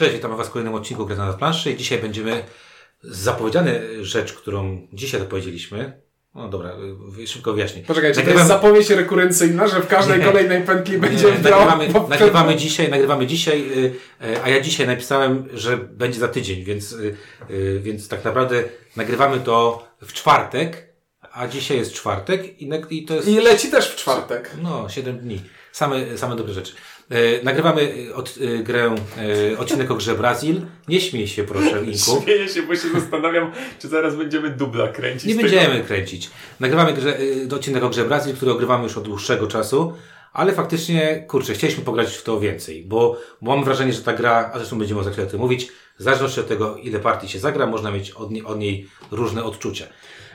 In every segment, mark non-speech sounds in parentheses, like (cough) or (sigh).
Cześć, witam Was w kolejnym odcinku Gry na planszy i dzisiaj będziemy zapowiedziany rzecz, którą dzisiaj dopowiedzieliśmy. No dobra, y, szybko wyjaśnię. Poczekaj, czy to jest zapowiedź rekurrencyjna, że w każdej nie, kolejnej pętli będzie nagrywamy, nagrywamy dzisiaj, nagrywamy dzisiaj, y, y, a ja dzisiaj napisałem, że będzie za tydzień, więc, więc tak naprawdę nagrywamy to w czwartek, a dzisiaj jest czwartek i, to jest... I leci też w czwartek. No, 7 dni. Same, same dobre rzeczy. E, nagrywamy od, e, grę, e, odcinek o grze Brazil. Nie śmiej się proszę, (laughs) Inku. Śmieję się, bo się zastanawiam, czy zaraz będziemy dubla kręcić. Nie będziemy kręcić. Nagrywamy grze, e, odcinek o grze Brazil, który ogrywamy już od dłuższego czasu. Ale faktycznie, kurczę, chcieliśmy pograć w to więcej, bo, bo mam wrażenie, że ta gra, a zresztą będziemy za chwilę o tym mówić, w zależności od tego, ile partii się zagra, można mieć od, nie, od niej różne odczucia.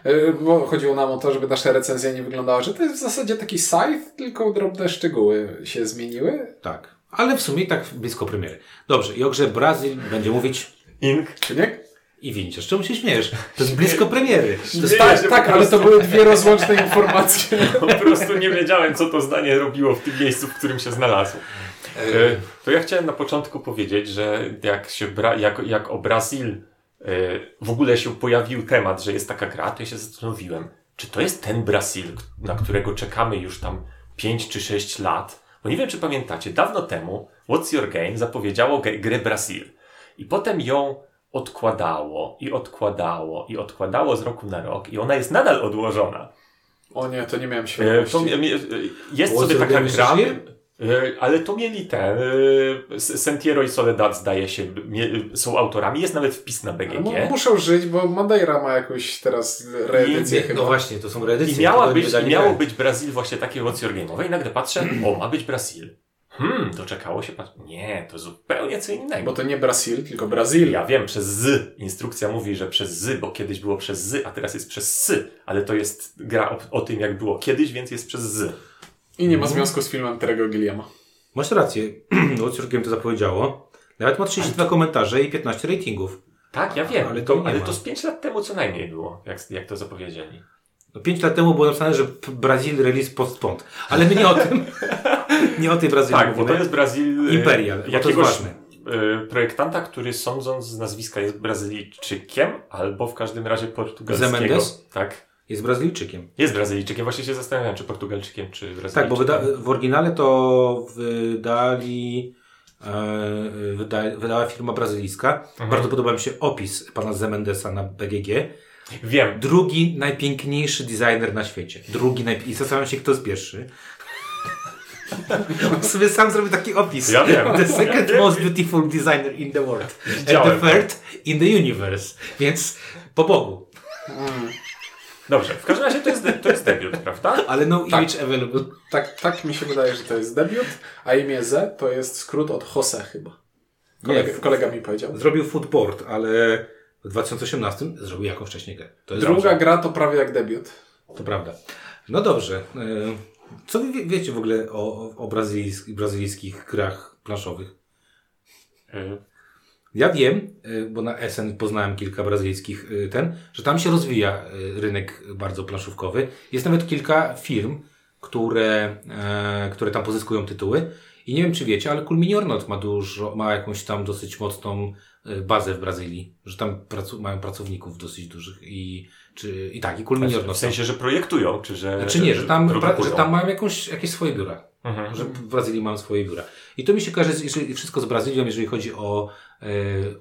E, bo chodziło nam o to, żeby nasza recenzja nie wyglądała, że to jest w zasadzie taki scythe, tylko drobne szczegóły się zmieniły. Tak, ale w sumie tak blisko premiery. Dobrze, i o grze Brazil będzie mówić... Ink. Czy nie? I widzisz, czemu się śmiejesz? To jest blisko premiery. To jest tak, tak ale to były dwie rozłączne informacje. (laughs) Po prostu nie wiedziałem, co to zdanie robiło w tym miejscu, w którym się znalazł. E, to ja chciałem na początku powiedzieć, że jak, się bra jak, jak o Brazil w ogóle się pojawił temat, że jest taka gra, to ja się zastanowiłem, czy to jest ten Brazil, na którego czekamy już tam 5 czy 6 lat? Bo nie wiem, czy pamiętacie, dawno temu What's Your Game zapowiedziało grę Brazil i potem ją odkładało i odkładało i odkładało z roku na rok i ona jest nadal odłożona. O nie, to nie miałem świadomości. Jest sobie taka gra... E, ale to mieli te. E, Sentiero i Soledad, zdaje się, są autorami. Jest nawet wpis na BGG. No, muszą żyć, bo Madeira ma jakąś teraz reedycję. I, no właśnie, to są reedycje. I miała być, i miało być Brazil właśnie takie What's Game'owe i nagle patrzę, o, ma być Brazil. Hmm, doczekało się pan. Nie, to zupełnie co innego. Bo to nie Brazil, tylko Brazil. Ja wiem, przez z. Instrukcja mówi, że przez z, bo kiedyś było przez z, a teraz jest przez sy. Ale to jest gra o, o tym, jak było kiedyś, więc jest przez z. I nie ma związku z filmem Terego Gilliama. Masz rację. (clears throat) Watchworkiem to zapowiedziało. Nawet ma 32 komentarze i 15 ratingów. Tak, ja wiem, ale to, ale to z 5 lat temu co najmniej było, jak, jak to zapowiedzieli. No 5 lat temu było napisane, że Brazil release postpont. Ale my nie o tym. (laughs) nie o tej Brazylii Tak, mówimy. bo to jest Brazil... Imperial, jakiegoś to jest ważne. Projektanta, który sądząc z nazwiska jest Brazylijczykiem, albo w każdym razie portugalskiego. Zemendes? Tak. Jest Brazylijczykiem. Jest Brazylijczykiem. Właśnie się zastanawiam, czy Portugalczykiem, czy Brazylijczykiem. Tak, bo wyda w oryginale to wydali e, wyda wydała firma brazylijska. Mhm. Bardzo podoba mi się opis pana Zemendesa na BGG. Wiem. Drugi najpiękniejszy designer na świecie. Drugi najpiękniejszy. I zastanawiam się, kto jest pierwszy. (laughs) On sobie sam zrobił taki opis. Ja wiem. The second most beautiful designer in the world. And the third in the universe. Więc po Bogu. Mm. Dobrze, w każdym razie to jest, de- to jest debiut, prawda? Ale no tak. image available. Tak, tak mi się wydaje, że to jest debiut, a imię Z to jest skrót od Jose chyba. Kolega, Nie, kolega mi powiedział. Zrobił footboard, ale w 2018 zrobił jakąś wcześniej grę. Druga dobrze. gra to prawie jak debiut. To prawda. No dobrze. E, co wy wiecie w ogóle o, o brazylijskich, brazylijskich grach planszowych? E, ja wiem, y, bo na SN poznałem kilka brazylijskich y, ten, że tam się rozwija y, rynek bardzo planszówkowy. Jest nawet kilka firm, które, e, które tam pozyskują tytuły. I nie wiem, czy wiecie, ale Kulminiornot ma dużo, ma jakąś tam dosyć mocną bazę w Brazylii, że tam pracu mają pracowników dosyć dużych i, czy, i tak, i Kulminiornot. W sensie, że projektują, czy że. Znaczy nie, że tam, że tam mają jakąś, jakieś swoje biura. Mhm. Że w Brazylii mają swoje biura. I to mi się kojarzy jeżeli, wszystko z Brazylią, jeżeli chodzi o,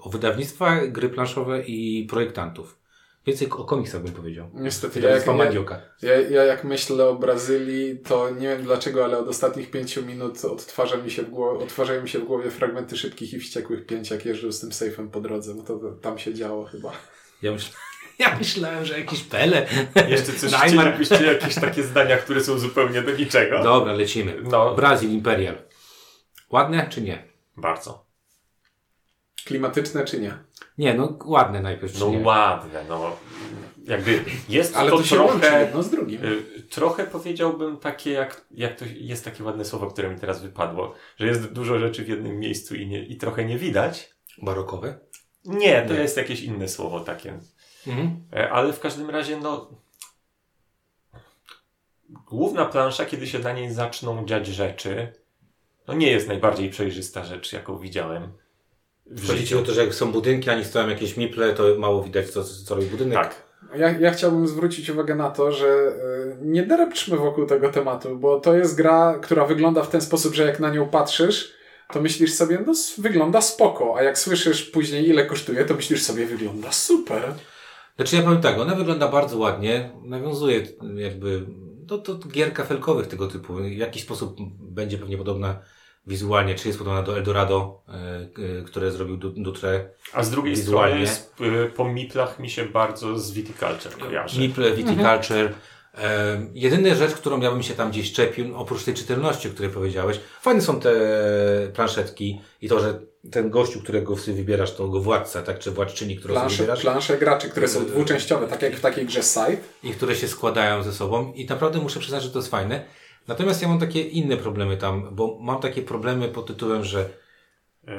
o wydawnictwa, gry planszowe i projektantów. Więcej o komiksach bym powiedział. Niestety, ja jak, ja, ja jak myślę o Brazylii, to nie wiem dlaczego, ale od ostatnich pięciu minut odtwarza mi się w głowie, odtwarzają mi się w głowie fragmenty szybkich i wściekłych pięć, jak jeżdżę z tym sejfem po drodze. No to, to tam się działo chyba. Ja myślę, (laughs) ja myślałem, że jakiś Pele. Jeszcze coś chcielibyście jakieś takie zdania, które są zupełnie do niczego. Dobra, lecimy. No. Brazil Imperial. Ładne czy nie? Bardzo. Klimatyczne czy nie? Nie, no ładne najpierw. No nie? ładne, no. Jakby jest Ale to, to trochę. jedno z drugim. Y, trochę powiedziałbym takie, jak, jak to jest takie ładne słowo, które mi teraz wypadło, że jest dużo rzeczy w jednym miejscu i, nie, i trochę nie widać. Barokowe? Nie, to nie. jest jakieś inne słowo takie. Mhm. E, ale w każdym razie, no. Główna plansza, kiedy się na niej zaczną dziać rzeczy, no nie jest najbardziej przejrzysta rzecz, jaką widziałem. Chodzi o to, że jak są budynki, a nie stoją jakieś miple, to mało widać, co, co robi budynek. Tak. Ja, ja chciałbym zwrócić uwagę na to, że y, nie drepczmy wokół tego tematu, bo to jest gra, która wygląda w ten sposób, że jak na nią patrzysz, to myślisz sobie, no wygląda spoko, a jak słyszysz później ile kosztuje, to myślisz sobie, wygląda super. Znaczy ja powiem tak, ona wygląda bardzo ładnie, nawiązuje jakby do, do gier kafelkowych tego typu. W jakiś sposób będzie pewnie podobna wizualnie, czy jest podobna do Eldorado, e, które zrobił Dutre. A z drugiej wizualnie. strony y, po Miplach mi się bardzo z Viticulture kojarzy. Miple, Viticulture. Mhm. E, jedyna rzecz, którą ja bym się tam gdzieś czepił, oprócz tej czytelności, o której powiedziałeś, fajne są te planszetki i to, że ten gościu, którego sobie wybierasz, to go władca, tak, czy władczyni, którą plansze, sobie wybierasz. Plansze graczy, które są dwuczęściowe, tak jak w takiej grze Scythe. I które się składają ze sobą i naprawdę muszę przyznać, że to jest fajne. Natomiast ja mam takie inne problemy tam, bo mam takie problemy pod tytułem, że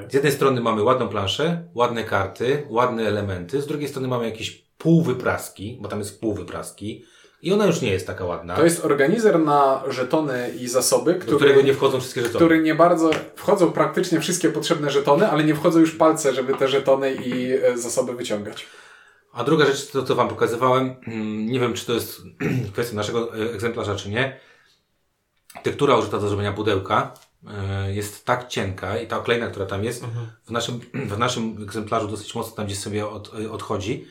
z jednej strony mamy ładną planszę, ładne karty, ładne elementy, z drugiej strony mamy jakieś półwypraski, bo tam jest półwypraski, i ona już nie jest taka ładna. To jest organizer na żetony i zasoby, który, do którego nie wchodzą wszystkie żetony. Który nie bardzo, wchodzą praktycznie wszystkie potrzebne żetony, ale nie wchodzą już palce, żeby te żetony i e, zasoby wyciągać. A druga rzecz, to co Wam pokazywałem, (clears throat) nie wiem czy to jest (clears throat) kwestia naszego e, egzemplarza, czy nie. Tektura użyta do zrobienia pudełka e, jest tak cienka i ta oklejna, która tam jest, mhm. w, naszym, (clears throat) w naszym egzemplarzu dosyć mocno tam gdzieś sobie od, odchodzi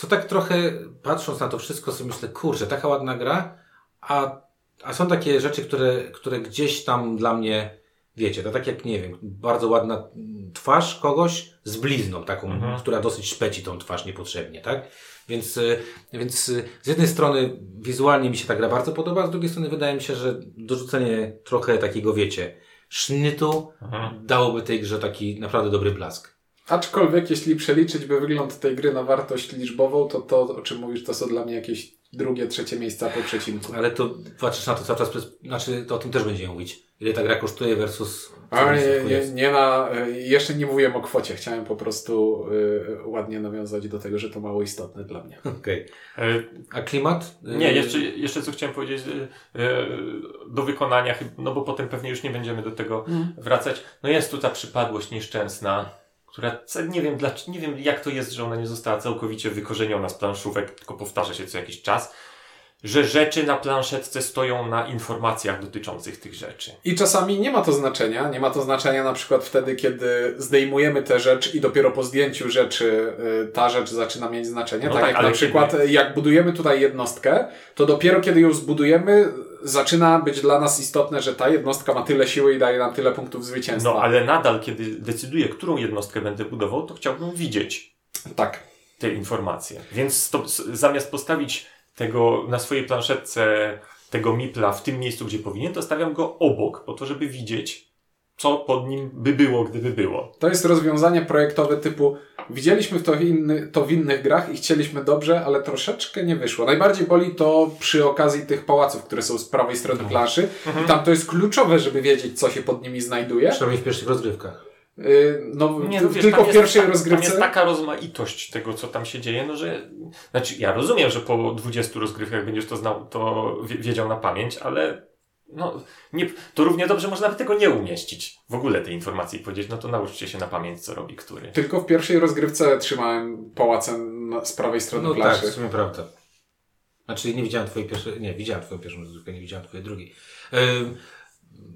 co tak trochę, patrząc na to wszystko, sobie myślę, kurczę, taka ładna gra, a, a są takie rzeczy, które, które gdzieś tam dla mnie, wiecie, to tak jak, nie wiem, bardzo ładna twarz kogoś z blizną taką, mhm. która dosyć szpeci tą twarz niepotrzebnie, tak? Więc, y, więc y, z jednej strony wizualnie mi się ta gra bardzo podoba, z drugiej strony wydaje mi się, że dorzucenie trochę takiego, wiecie, sznytu mhm. dałoby tej grze taki naprawdę dobry blask. Aczkolwiek, jeśli przeliczyć by wygląd tej gry na wartość liczbową, to to, o czym mówisz, to są dla mnie jakieś drugie, trzecie miejsca po przecinku. Ale to patrzysz na to cały czas, znaczy to o tym też będziemy mówić. Ile ta gra kosztuje versus... Ale nie, nie, nie ma, jeszcze nie mówiłem o kwocie. Chciałem po prostu y, ładnie nawiązać do tego, że to mało istotne dla mnie. (laughs) Okej. Okay. A klimat? Nie, jeszcze, jeszcze co chciałem powiedzieć y, do wykonania, no bo potem pewnie już nie będziemy do tego mm. wracać. No jest tu ta przypadłość nieszczęsna która nie wiem, nie wiem jak to jest, że ona nie została całkowicie wykorzeniona z planszówek, tylko powtarza się co jakiś czas, że rzeczy na planszetce stoją na informacjach dotyczących tych rzeczy. I czasami nie ma to znaczenia. Nie ma to znaczenia na przykład wtedy, kiedy zdejmujemy tę rzecz i dopiero po zdjęciu rzeczy y, ta rzecz zaczyna mieć znaczenie. No tak, tak jak na przykład kiedy... jak budujemy tutaj jednostkę, to dopiero kiedy ją zbudujemy, zaczyna być dla nas istotne, że ta jednostka ma tyle siły i daje nam tyle punktów zwycięstwa. No ale nadal, kiedy decyduję, którą jednostkę będę budował, to chciałbym widzieć. Tak. Te informacje. Więc to, zamiast postawić tego na swojej planszetce tego mipla w tym miejscu, gdzie powinien, to stawiam go obok, po to, żeby widzieć, co pod nim by było, gdyby było. To jest rozwiązanie projektowe typu widzieliśmy to, inny, to w innych grach i chcieliśmy dobrze, ale troszeczkę nie wyszło. Najbardziej boli to przy okazji tych pałaców, które są z prawej strony mhm. planszy. Mhm. I tam to jest kluczowe, żeby wiedzieć, co się pod nimi znajduje. Przynajmniej w pierwszych rozgrywkach. Y, no, nie, no wiesz, tylko w pierwszej jest, rozgrywce. Tam jest taka rozmaitość tego, co tam się dzieje, no że. Znaczy, ja rozumiem, że po 20 rozgrywkach będziesz to znał, to wiedział na pamięć, ale no, nie, to równie dobrze można by tego nie umieścić. W ogóle tej informacji powiedzieć, no to nauczcie się na pamięć, co robi który. Tylko w pierwszej rozgrywce trzymałem pałacem z prawej strony no plaży. tak, w sumie prawda. Znaczy nie widziałem twojej pierwszej, nie, widziałem twoją pierwszą rozgrywkę, nie widziałem twojej drugiej. Yy,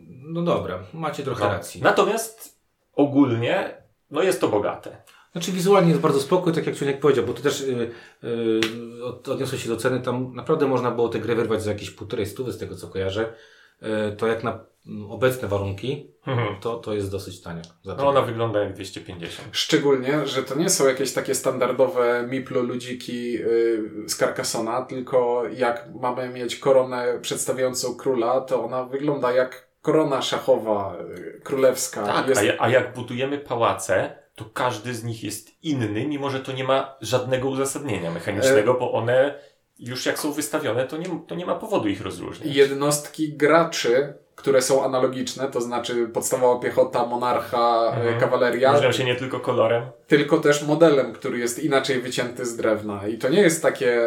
no dobra, macie trochę no. racji. Natomiast ogólnie, no jest to bogate. Znaczy wizualnie jest bardzo spokój, tak jak Człowiek powiedział, bo to też yy, yy, odniosło się do ceny, tam naprawdę można było te gry wyrwać za jakieś półtorej stówy z tego co kojarzę. E, to jak na obecne warunki, mhm. to, to jest dosyć tania. no ona wygląda jak 250. Szczególnie, że to nie są jakieś takie standardowe miplo ludziki yy, z Carcassona, tylko jak mamy mieć koronę przedstawiającą króla, to ona wygląda jak korona szachowa, yy, królewska. Tak, jest... a, a jak budujemy pałace, to każdy z nich jest inny, mimo że to nie ma żadnego uzasadnienia mechanicznego, e... bo one już jak są wystawione, to nie, to nie ma powodu ich rozróżnić. Jednostki graczy, które są analogiczne, to znaczy podstawowa piechota, monarcha, e, mhm. kawaleria. Różnią się nie tylko kolorem. Tylko też modelem, który jest inaczej wycięty z drewna. I to nie jest takie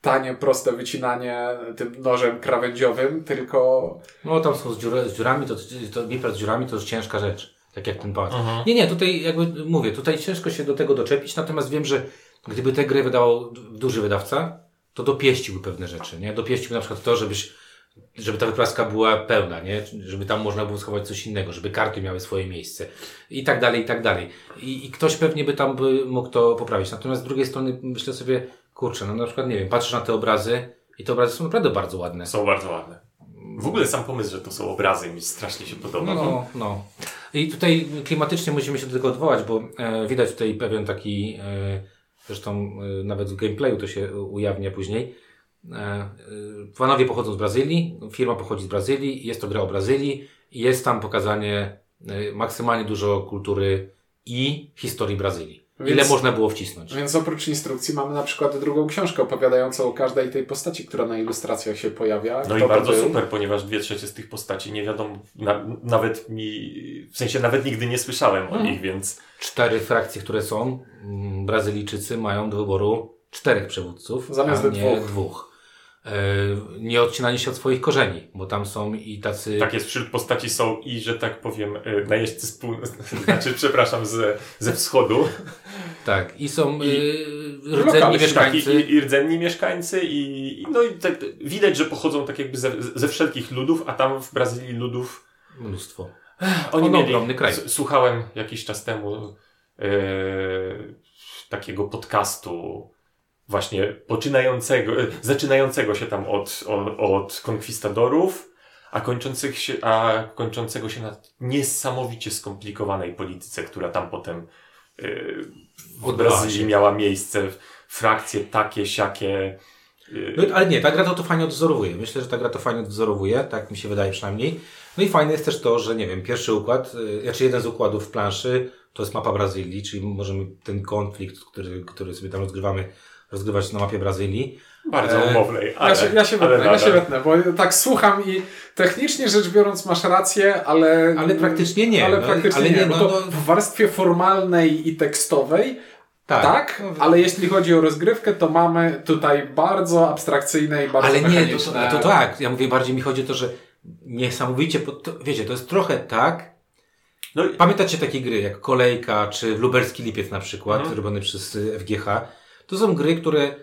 tanie, proste wycinanie tym nożem krawędziowym, tylko... No tam są z, dziur, z dziurami, to, to z dziurami to już ciężka rzecz. Tak jak ten pałac. Mhm. Nie, nie, tutaj jakby mówię, tutaj ciężko się do tego doczepić, natomiast wiem, że gdyby te gry wydawał duży wydawca, to dopieściłby pewne rzeczy, nie? Dopieściłby na przykład to, żebyś żeby ta wypraska była pełna, nie? Żeby tam można było schować coś innego, żeby karty miały swoje miejsce i tak dalej, i tak dalej. I, i ktoś pewnie by tam by mógł to poprawić. Natomiast z drugiej strony myślę sobie, kurczę, no na przykład, nie wiem, patrzysz na te obrazy i te obrazy są naprawdę bardzo ładne. Są bardzo ładne. W ogóle sam pomysł, że to są obrazy mi strasznie się podoba. No, no. I tutaj klimatycznie musimy się do tego odwołać, bo e, widać tutaj pewien taki, e, zresztą e, nawet w gameplayu to się ujawnia później, Panowie e, e, pochodzą z Brazylii, firma pochodzi z Brazylii, jest to gra o Brazylii i jest tam pokazanie e, maksymalnie dużo kultury i historii Brazylii. Więc, Ile można było wcisnąć. Więc oprócz instrukcji mamy na przykład drugą książkę opowiadającą o każdej tej postaci, która na ilustracjach się pojawia. No i bardzo był. super, ponieważ dwie trzecie z tych postaci nie wiadomo, na, nawet mi, w sensie nawet nigdy nie słyszałem o mhm. nich, więc... Cztery frakcje, które są, mm, Brazylijczycy mają do wyboru czterech przywódców, Zamiast a nie dwóch. dwóch. E, nie odcinanie się od swoich korzeni, bo tam są i tacy... Tak jest, wśród postaci są i, że tak powiem, e, najeźdźcy z pół... (laughs) znaczy, przepraszam, ze, ze wschodu. Tak, i są I, y, rdzenni mieszkańcy. Tak, i, i, rdzenni mieszkańcy i, no i tak, widać, że pochodzą tak jakby ze, ze wszelkich ludów, a tam w Brazylii ludów... Mnóstwo. Oni On mieli, ogromny kraj. Słuchałem jakiś czas temu e, takiego podcastu właśnie poczynającego, e, zaczynającego się tam od, od, od konkwistadorów, a, kończących się, a kończącego się na niesamowicie skomplikowanej polityce, która tam potem yy, w Brazylii miała miejsce, frakcje takie, siakie. Yy. No, ale nie, ta gra to, to fajnie odwzorowuje. Myślę, że ta gra to fajnie odwzorowuje, tak mi się wydaje przynajmniej. No i fajne jest też to, że nie wiem, pierwszy układ, yy, znaczy jeden z układów planszy to jest mapa Brazylii, czyli możemy ten konflikt, który, który sobie tam rozgrywamy, rozgrywać na mapie Brazylii. Bardzo e, umownej. Ale, ja się, ja się wetnę, ja się wetnę, bo tak słucham i technicznie rzecz biorąc masz rację, ale... Ale praktycznie nie. Ale no, praktycznie ale nie, nie no, bo to no, w warstwie formalnej i tekstowej tak, tak, ale jeśli chodzi o rozgrywkę, to mamy tutaj bardzo abstrakcyjne i bardzo Ale nie, to, to, to, tak. Ja mówię, bardziej mi chodzi o to, że niesamowicie, to, wiecie, to jest trochę tak, no, Pamiętacie takie gry jak Kolejka, czy Lubelski Lipiec na przykład, mhm. robiony przez FGH, to są gry, które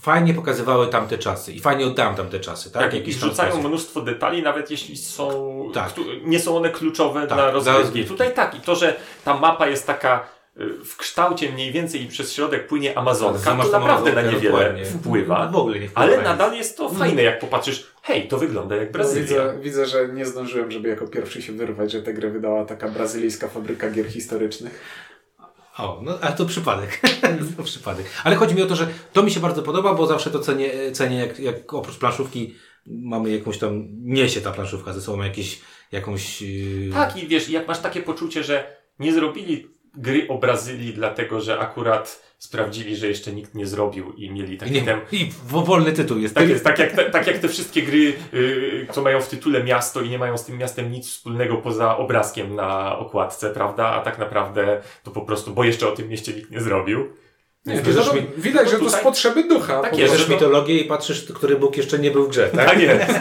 fajnie pokazywały tamte czasy i fajnie oddałem tamte czasy, tak? tak Jakiś rzucają mnóstwo detali, nawet jeśli są, tak. nie są one kluczowe tak, dla rozgrywki. Tutaj tak, i to, że ta mapa jest taka y, w kształcie mniej więcej i przez środek płynie Amazonka, to naprawdę na niewiele wpływa. W ogóle nie wpływa. Ale nadal jest to fajne, jak popatrzysz, hej, to wygląda jak Brazylia. widzę, widzę, że nie zdążyłem, żeby jako pierwszy się wyrwać, że tę grę wydała taka brazylijska fabryka gier historycznych. O, no ale to przypadek. (laughs) to przypadek. Ale chodzi mi o to, że to mi się bardzo podoba, bo zawsze to cenię, cenię jak, jak oprócz planszówki mamy jakąś tam, niesie ta planszówka ze sobą jakieś, jakąś... Yy... Tak i wiesz, jak masz takie poczucie, że nie zrobili gry o Brazylii dlatego, że akurat sprawdzili, że jeszcze nikt nie zrobił i mieli taki tem... I wolny tytuł jest. Tak jest, tak jak te, tak jak te wszystkie gry, yy, co mają w tytule miasto i nie mają z tym miastem nic wspólnego poza obrazkiem na okładce, prawda? A tak naprawdę to po prostu, bo jeszcze o tym mieście nikt nie zrobił. Nie, no, mi... Widać, że to z potrzeby ducha. Tak jest. To... mitologię i patrzysz, który Bóg jeszcze nie był w grze, tak? Tak jest.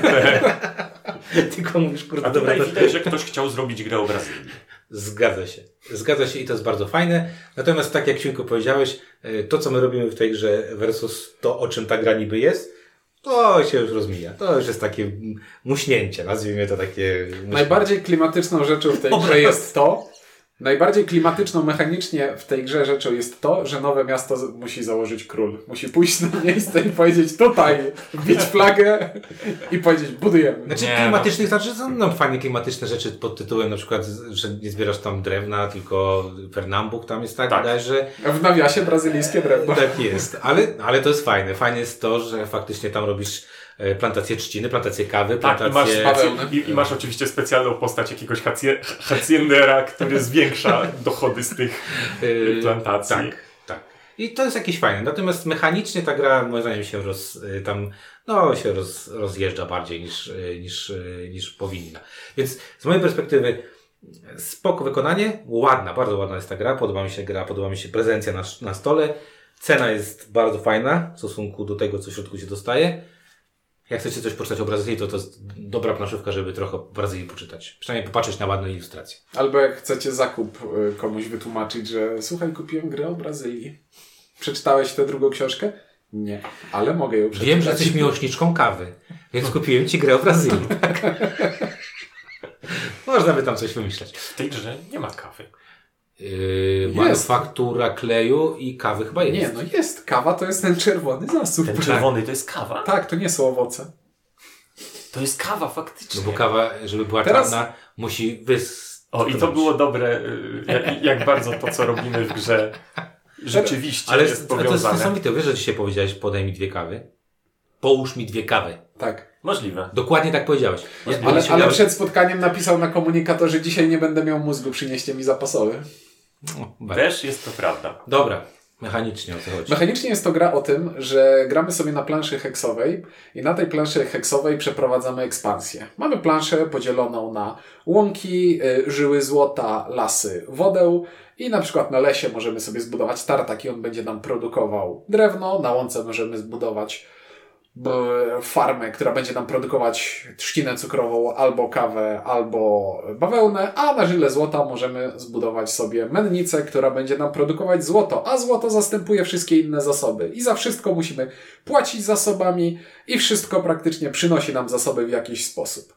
(laughs) Tylko mówisz, kurde, A tutaj dobra, widać, że ktoś chciał zrobić grę o Brazylii. Zgadza się. Zgadza się i to jest bardzo fajne. Natomiast tak jak Świnko powiedziałeś, e, to co my robimy w tej grze versus to, o czym ta gra niby jest, to się już rozmija. To już jest takie muśnięcie, nazwijmy to takie... Muśnięcie. Najbardziej klimatyczną rzeczą w tej grze jest to, Najbardziej klimatyczną mechanicznie w tej grze rzeczą jest to, że nowe miasto musi założyć król. Musi pójść na miejsce i powiedzieć tutaj, bić flagę i powiedzieć budujemy. Znaczy nie, klimatycznych, no. znaczy są no, fajne klimatyczne rzeczy pod tytułem na przykład, że nie zbierasz tam drewna, tylko Pernambuk tam jest tak, tak. Wydaje, że... W nawiasie brazylijskie drewno. Tak jest, ale, ale to jest fajne. Fajne jest to, że faktycznie tam robisz plantację trzciny, plantację kawy, plantację... Tak, i masz, i, i masz oczywiście specjalną postać jakiegoś haciendera, który zwiększa (laughs) dochody z tych e, plantacji. Tak, tak. I to jest jakieś fajne. Natomiast mechanicznie ta gra moim zdaniem się roz, e, tam, no, się roz, rozjeżdża bardziej niż, niż, niż powinna. Więc z mojej perspektywy spoko wykonanie, ładna, bardzo ładna jest ta gra, podoba mi się gra, podoba mi się prezencja na, na stole, cena jest bardzo fajna w stosunku do tego, co w środku się dostaje. Jak chcecie coś poczytać o Brazylii, to to jest dobra planszówka, żeby trochę o Brazylii poczytać. Przynajmniej popatrzeć na ładne ilustracje. Albo jak chcecie zakup y, komuś wytłumaczyć, że słuchaj, kupiłem grę o Brazylii. Przeczytałeś tę drugą książkę? Nie, ale mogę ją przeczytać. Wiem, że jesteś miłośniczką kawy, więc kupiłem ci grę o Brazylii. Tak? (laughs) Można by tam coś wymyśleć. W tej grze nie ma kawy. Yy, manufaktura kleju i kawy chyba jest. Nie, no jest. Kawa to jest ten czerwony zasób. Ten czerwony to jest kawa? Tak, to nie są owoce. To jest kawa faktycznie. No bo kawa, żeby była Teraz... czarna, musi wys... O, i to było dobre, y, jak, jak bardzo to, co robimy w grze rzeczywiście Ale jest powiązane. Ale to jest niesamowite. Wiesz, że dzisiaj powiedziałeś, podaj mi dwie kawy? Połóż mi dwie kawy. Tak. Możliwe. Dokładnie tak powiedziałeś. ale, ale przed spotkaniem napisał na komunikatorze, dzisiaj nie będę miał mózgu, przynieście mi zapasowy. No, Też jest to prawda. Dobra. Mechanicznie o co chodzi? Mechanicznie jest to gra o tym, że gramy sobie na planszy heksowej i na tej planszy heksowej przeprowadzamy ekspansję. Mamy planszę podzieloną na łąki, y, żyły złota, lasy, wodę i na przykład na lesie możemy sobie zbudować tartak i on będzie nam produkował drewno, na łące możemy zbudować farmę, która będzie nam produkować trzcinę cukrową, albo kawę, albo bawełnę, a na żyle złota możemy zbudować sobie mennicę, która będzie nam produkować złoto, a złoto zastępuje wszystkie inne zasoby. I za wszystko musimy płacić zasobami i wszystko praktycznie przynosi nam zasoby w jakiś sposób.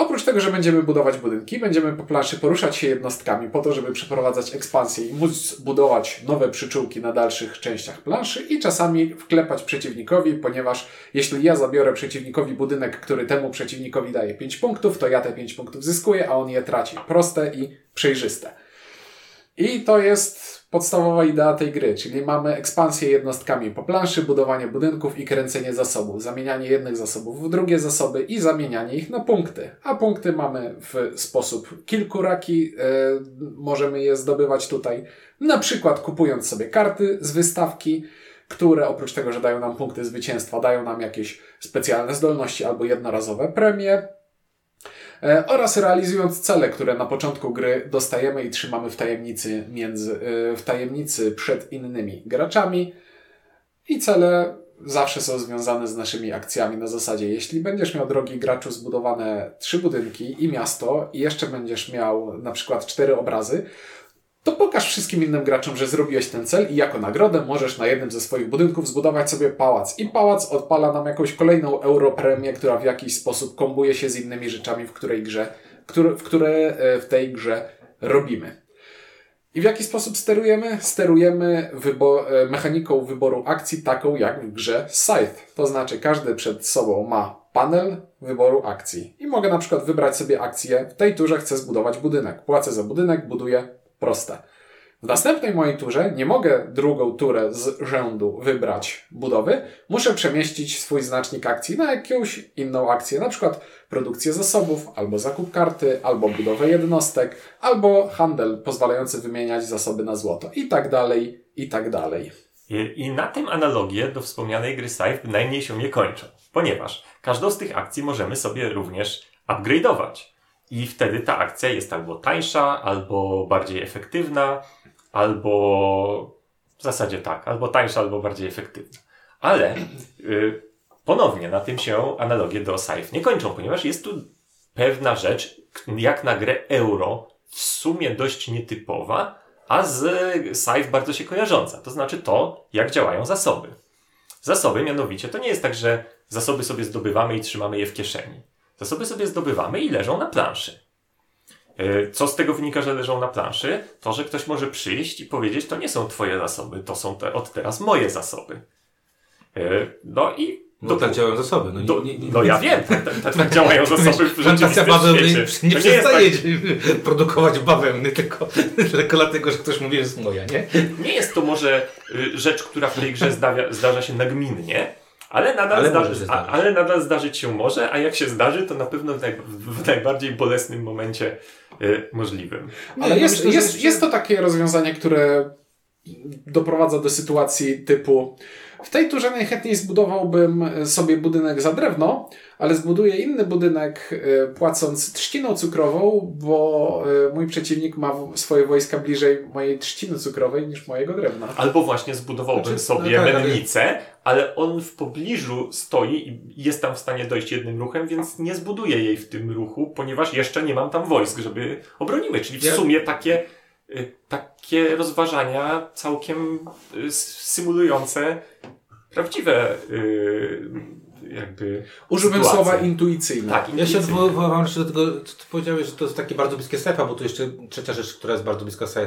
Oprócz tego, że będziemy budować budynki, będziemy po planszy poruszać się jednostkami po to, żeby przeprowadzać ekspansję i móc budować nowe przyczółki na dalszych częściach planszy i czasami wklepać przeciwnikowi, ponieważ jeśli ja zabiorę przeciwnikowi budynek, który temu przeciwnikowi daje 5 punktów, to ja te 5 punktów zyskuję, a on je traci. Proste i przejrzyste. I to jest podstawowa idea tej gry, czyli mamy ekspansję jednostkami po planszy, budowanie budynków i kręcenie zasobów, zamienianie jednych zasobów w drugie zasoby i zamienianie ich na punkty. A punkty mamy w sposób kilkuraki, yy, możemy je zdobywać tutaj, na przykład kupując sobie karty z wystawki, które oprócz tego, że dają nam punkty zwycięstwa, dają nam jakieś specjalne zdolności albo jednorazowe premie, E, oraz realizując cele, które na początku gry dostajemy i trzymamy w tajemnicy, między, e, w tajemnicy przed innymi graczami. I cele zawsze są związane z naszymi akcjami na zasadzie, jeśli będziesz miał, drogi graczu, zbudowane trzy budynki i miasto i jeszcze będziesz miał na przykład cztery obrazy, to pokaż wszystkim innym graczom, że zrobiłeś ten cel i jako nagrodę możesz na jednym ze swoich budynków zbudować sobie pałac. I pałac odpala nam jakąś kolejną europremię, która w jakiś sposób kombuje się z innymi rzeczami, w której grze, w które e, w tej grze robimy. I w jaki sposób sterujemy? Sterujemy wybo e, mechaniką wyboru akcji taką jak w grze Scythe. To znaczy każdy przed sobą ma panel wyboru akcji. I mogę na przykład wybrać sobie akcję, w tej turze chcę zbudować budynek. Płacę za budynek, buduję proste. W następnej mojej turze nie mogę drugą turę z rzędu wybrać budowy. Muszę przemieścić swój znacznik akcji na jakąś inną akcję, na przykład produkcję zasobów, albo zakup karty, albo budowę jednostek, albo handel pozwalający wymieniać zasoby na złoto i tak dalej, i tak dalej. I, na tym analogie do wspomnianej gry Scythe bynajmniej się nie kończą, ponieważ każdą z tych akcji możemy sobie również upgrade'ować. I wtedy ta akcja jest albo tańsza, albo bardziej efektywna, albo w zasadzie tak, albo tańsza, albo bardziej efektywna. Ale y, ponownie na tym się analogie do Scythe nie kończą, ponieważ jest tu pewna rzecz, jak na grę euro, w sumie dość nietypowa, a z Scythe bardzo się kojarząca. To znaczy to, jak działają zasoby. Zasoby mianowicie to nie jest tak, że zasoby sobie zdobywamy i trzymamy je w kieszeni. Zasoby sobie zdobywamy i leżą na planszy. E, co z tego wynika, że leżą na planszy? To, że ktoś może przyjść i powiedzieć, to nie są twoje zasoby, to są te, od teraz moje zasoby. E, no i no tak działają zasoby. No, nie, nie, nie, no ja wiem, tak, tak, tak, tak działają (laughs) zasoby w bawełny nie przestaje tak... (laughs) produkować bawełny, tylko, (laughs) tylko dlatego, że ktoś mówi, że jest moja, nie? Nie jest to może y, rzecz, która w tej grze zdarza się nagminnie, ale nadal, ale, zdarzy, a, ale nadal zdarzyć się może, a jak się zdarzy, to na pewno w, naj, w najbardziej bolesnym momencie y, możliwym. Ale jest, jest, jest to takie rozwiązanie, które doprowadza do sytuacji typu w tej turze najchętniej zbudowałbym sobie budynek za drewno, ale zbuduję inny budynek e, płacąc trzciną cukrową, bo e, mój przeciwnik ma swoje wojska bliżej mojej trzciny cukrowej niż mojego drewna. Albo właśnie zbudowałbym znaczy, sobie no tak, mennicę, ale on w pobliżu stoi i jest tam w stanie dojść jednym ruchem, więc nie zbuduję jej w tym ruchu, ponieważ jeszcze nie mam tam wojsk, żeby obroniły. Czyli w sumie takie, takie rozważania całkiem y, symulujące prawdziwe y, jakby. Użyłem słowa intuicyjne. Tak, ja się odwoływałem do tego, co ty powiedziałeś, że to jest takie bardzo bliskie sci bo to jeszcze trzecia rzecz, która jest bardzo bliska sci